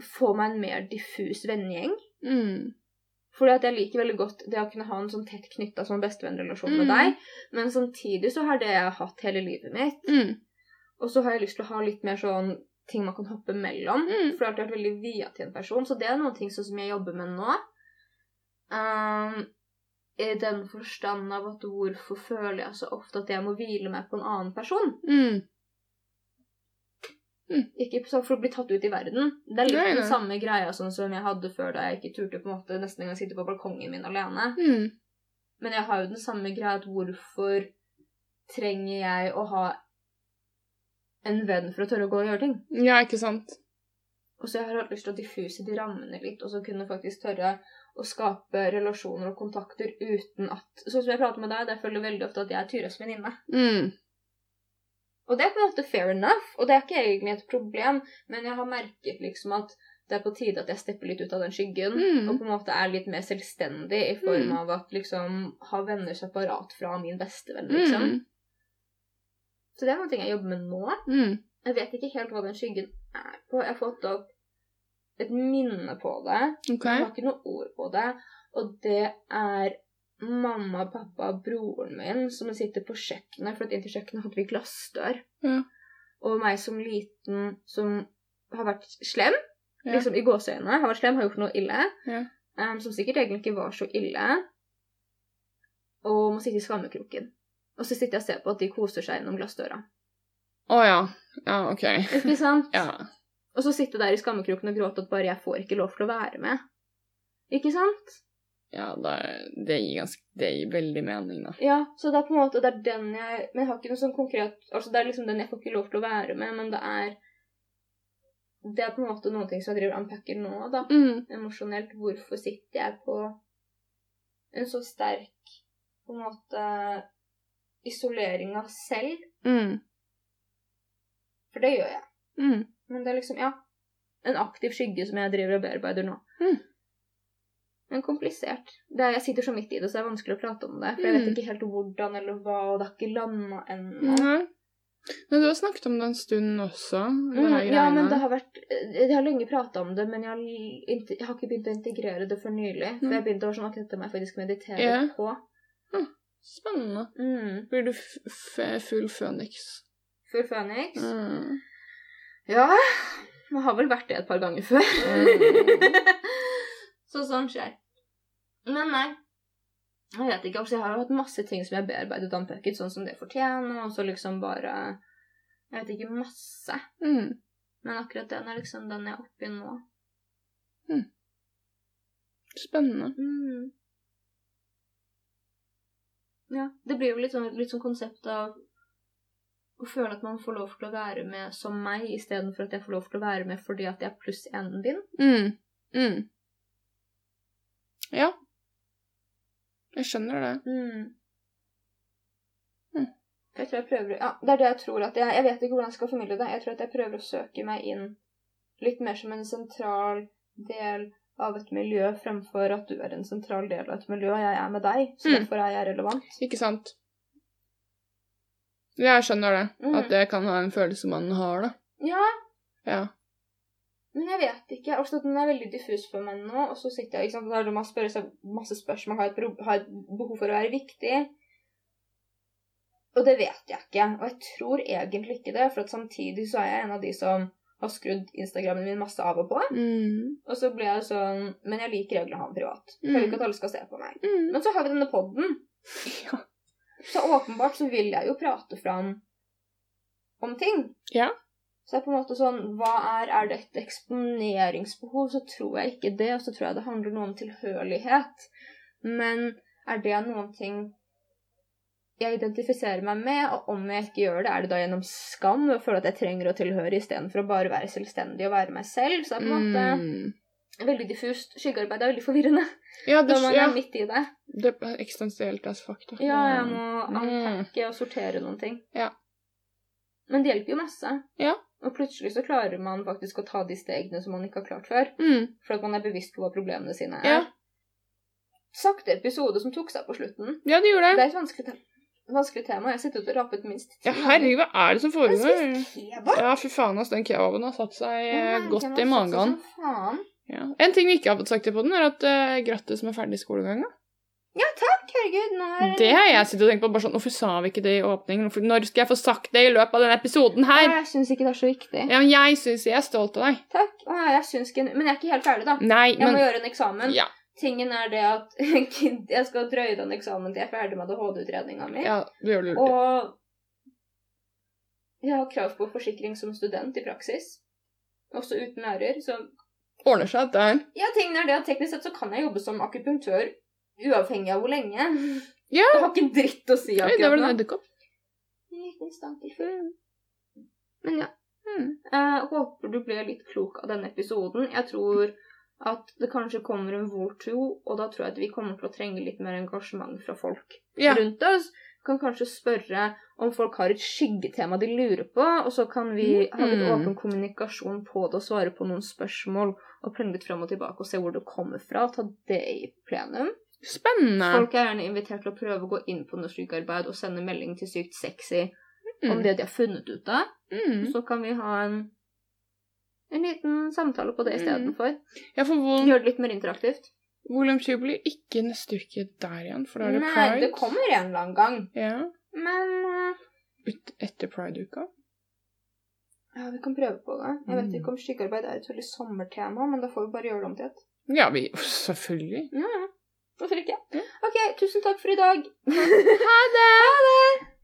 få meg en mer diffus vennegjeng. Mm. Fordi at jeg liker veldig godt det å kunne ha en sånn tett knytta sånn bestevennrelasjon med Mm. deg. Men samtidig så har det jeg hatt hele livet mitt. Mm. Og så har jeg lyst til å ha litt mer sånn ting man kan hoppe mellom. Mm. For jeg har alltid vært veldig via til en person. Så det er noen ting som jeg jobber med nå. Um, I den forstand av at hvorfor føler jeg så ofte at jeg må hvile meg på en annen person? Mm. Ikke så for å bli tatt ut i verden. Det er litt Nei, den samme greia sånn som jeg hadde før da jeg ikke turte på en måte nesten engang sitte på balkongen min alene. Mm. Men jeg har jo den samme greia at hvorfor trenger jeg å ha en venn for å tørre å gå og gjøre ting? Ja, ikke sant? Og så jeg har hatt lyst til å diffuse de rammene litt, og så kunne faktisk tørre å skape relasjoner og kontakter uten at Sånn som jeg prater med deg, der føler jeg veldig ofte at jeg er Tyres venninne. Mm. Og det er på en måte fair enough, og det er ikke egentlig et problem, men jeg har merket liksom at det er på tide at jeg stepper litt ut av den skyggen, Mm. og på en måte er litt mer selvstendig i form Mm. av at liksom ha venner separat fra min bestevenn, liksom. Mm. Så det er noe jeg jobber med nå. Mm. Jeg vet ikke helt hva den skyggen er på. Jeg har fått opp et minne på det. Okay. Jeg har ikke noe ord på det. Og det er mamma, pappa og broren min som sitter på kjøkkenet, for at inntil kjøkkenet hadde vi glassdør. Ja. Og meg som liten som har vært slem, Ja. liksom i gåseøynene, har vært slem, har gjort noe ille, Ja. Um, som sikkert egentlig ikke var så ille, og må sitte i skammekroken. Og så sitter jeg og ser på at de koser seg gjennom glassdøra. Å ja. Ja, ok. Ikke sant? Ja. Og så sitte der i skammekroken og gråte at bare jeg får ikke lov til å være med. Ikke sant? Ja, er- det gir ganske Det gir veldig mening, da. Ja, så det er på en måte det er den jeg Men jeg har ikke noe sånn konkret Altså det er liksom den jeg får ikke lov til å være med, men det er Det er på en måte noen ting som jeg driver og unpacker nå, da. Mm. Emosjonelt. Hvorfor sitter jeg på en så sterk på en måte isolering av selv? Mm. For det gjør jeg. Mm. Men det er liksom, ja En aktiv skygge som jeg driver og bearbeider nå. Mm. Men komplisert. Det er, jeg sitter så midt i det, så det er vanskelig å prate om det. For jeg vet Mm. ikke helt hvordan eller hva, og det har ikke landa ennå. Men du har snakket om det en stund også. Mm, ja, men det har vært Jeg har lenge prata om det, men jeg har, jeg har ikke begynt å integrere det for nylig. For Mm. jeg begynte å sånn at dette må jeg faktisk meditere yeah. på. Spennende. Mm. Blir du full føniks? Full føniks? Mm. Ja Jeg har vel vært det et par ganger før. Mm. så sånn skjer. Men nei. Jeg vet ikke. Altså, jeg har jo hatt masse ting som jeg har bearbeidet om Pucket, sånn som det fortjener, og så liksom bare Jeg vet ikke, masse. Mm. Men akkurat den er liksom den jeg er oppi nå. Spennende. Mm. Ja, det blir jo litt sånn, litt sånn konsept av å føle at man får lov til å være med som meg, istedenfor at jeg får lov til å være med fordi at jeg er pluss enden din. Mm. Mm. Ja. Jeg skjønner det. Mm. Mm. Jeg tror jeg prøver Ja, det er det jeg tror at jeg Jeg vet ikke hvordan jeg skal formidle det. Jeg tror at jeg prøver å søke meg inn litt mer som en sentral del av et miljø, fremfor at du er en sentral del av et miljø, og jeg er med deg. Så Mm. derfor er jeg relevant. Ikke sant? Jeg skjønner det. Mm. At det kan ha en følelse man har, da. Ja, Ja. Men jeg vet ikke. altså Den er veldig diffus for meg nå. Og så sitter jeg, ikke sant, da man spør seg masse spørsmål, har et, har et behov for å være viktig. Og det vet jeg ikke. Og jeg tror egentlig ikke det, for samtidig så er jeg en av de som har skrudd Instagrammen min masse av og på. Mm. Og så ble jeg sånn Men jeg liker egentlig å ha den privat. Jeg Mm. vil ikke at alle skal se på meg. Mm. Men så har vi denne podden. Ja. Så åpenbart så vil jeg jo prate fram om ting. Ja. Så det er på en måte sånn Hva er Er det et eksponeringsbehov? Så tror jeg ikke det. Og så tror jeg det handler noe om tilhørighet. Men er det noen ting jeg identifiserer meg med, og om jeg ikke gjør det, er det da gjennom skam og føle at jeg trenger å tilhøre istedenfor å bare være selvstendig og være meg selv? Så det er på en måte Mm. veldig diffust. Skyggearbeid er veldig forvirrende Ja, det, når man ja, er midt i det. det er eksistensielt as fuck. Ja, jeg må Mm. unpacke og sortere noen ting. Ja. Men det hjelper jo masse. Ja. Og plutselig så klarer man faktisk å ta de stegene som man ikke har klart før. Mm. For at man er bevisst på hva problemene sine er. Ja. Sakte episode som tok seg på slutten. ja, det gjorde Det det. er et vanskelig, te vanskelig tema. Jeg har sittet og rapet minst ti Ja, herregud, hva er det som foregår? Ja, fy faen, ass, den kebaben har satt seg eh, Å, nei, godt i magen. Ja. En ting vi ikke har fått sagt på den, er at uh, grattis med ferdig skolegang. da. Ja, takk, herregud. Nå er Det har jeg sittet og tenkt på. bare sånn, Hvorfor sa vi ikke det i åpningen? Når skal jeg få sagt det i løpet av denne episoden her? Jeg syns ikke det er så viktig. Ja, men Jeg syns jeg er stolt av deg. Takk. Jeg syns ikke Men jeg er ikke helt ferdig, da. Nei, Jeg må gjøre en eksamen. Ja. Tingen er det at jeg skal drøye den eksamen til jeg er ferdig med ADHD-utredninga mi. ja, du gjør det. Og jeg har krav på forsikring som student i praksis. Også uten lærer. Så Ordner seg, det er ja, tingen er det at teknisk sett så kan jeg jobbe som akupunktør uavhengig av hvor lenge. Ja. Det har ikke en dritt å si Oi, det var akkurat en nå. edderkopp. En liten stankelfugl. Men ja. Mm. Jeg håper du ble litt klok av denne episoden. Jeg tror at det kanskje kommer en vår to, og da tror jeg at vi kommer til å trenge litt mer engasjement fra folk Ja. rundt oss. Kan kanskje spørre om folk har et skyggetema de lurer på, og så kan vi ha litt Mm. åpen kommunikasjon på det og svare på noen spørsmål og plenge litt fram og tilbake og se hvor det kommer fra. Ta det i plenum. Spennende. Folk er gjerne invitert til å prøve å gå inn på noe sykearbeid og sende melding til Sykt sexy om Mm. det de har funnet ut av. Mm. Så kan vi ha en, en liten samtale på det Mm. istedenfor. Ja, for vol Gjøre det litt mer interaktivt. Volum 20 blir ikke neste uke der igjen, for da er det Nei, pride. det kommer en eller annen gang. Ja. Men eh, Ut etter pride-uka. ja, vi kan prøve på det. Jeg vet Mm. ikke om sykearbeid er et veldig sommertema, men da får vi bare gjøre det om til et. Ja, vi Selvfølgelig. Ja, ja. Hvorfor ikke? Ja. OK, tusen takk for i dag. Ha det! Ha det!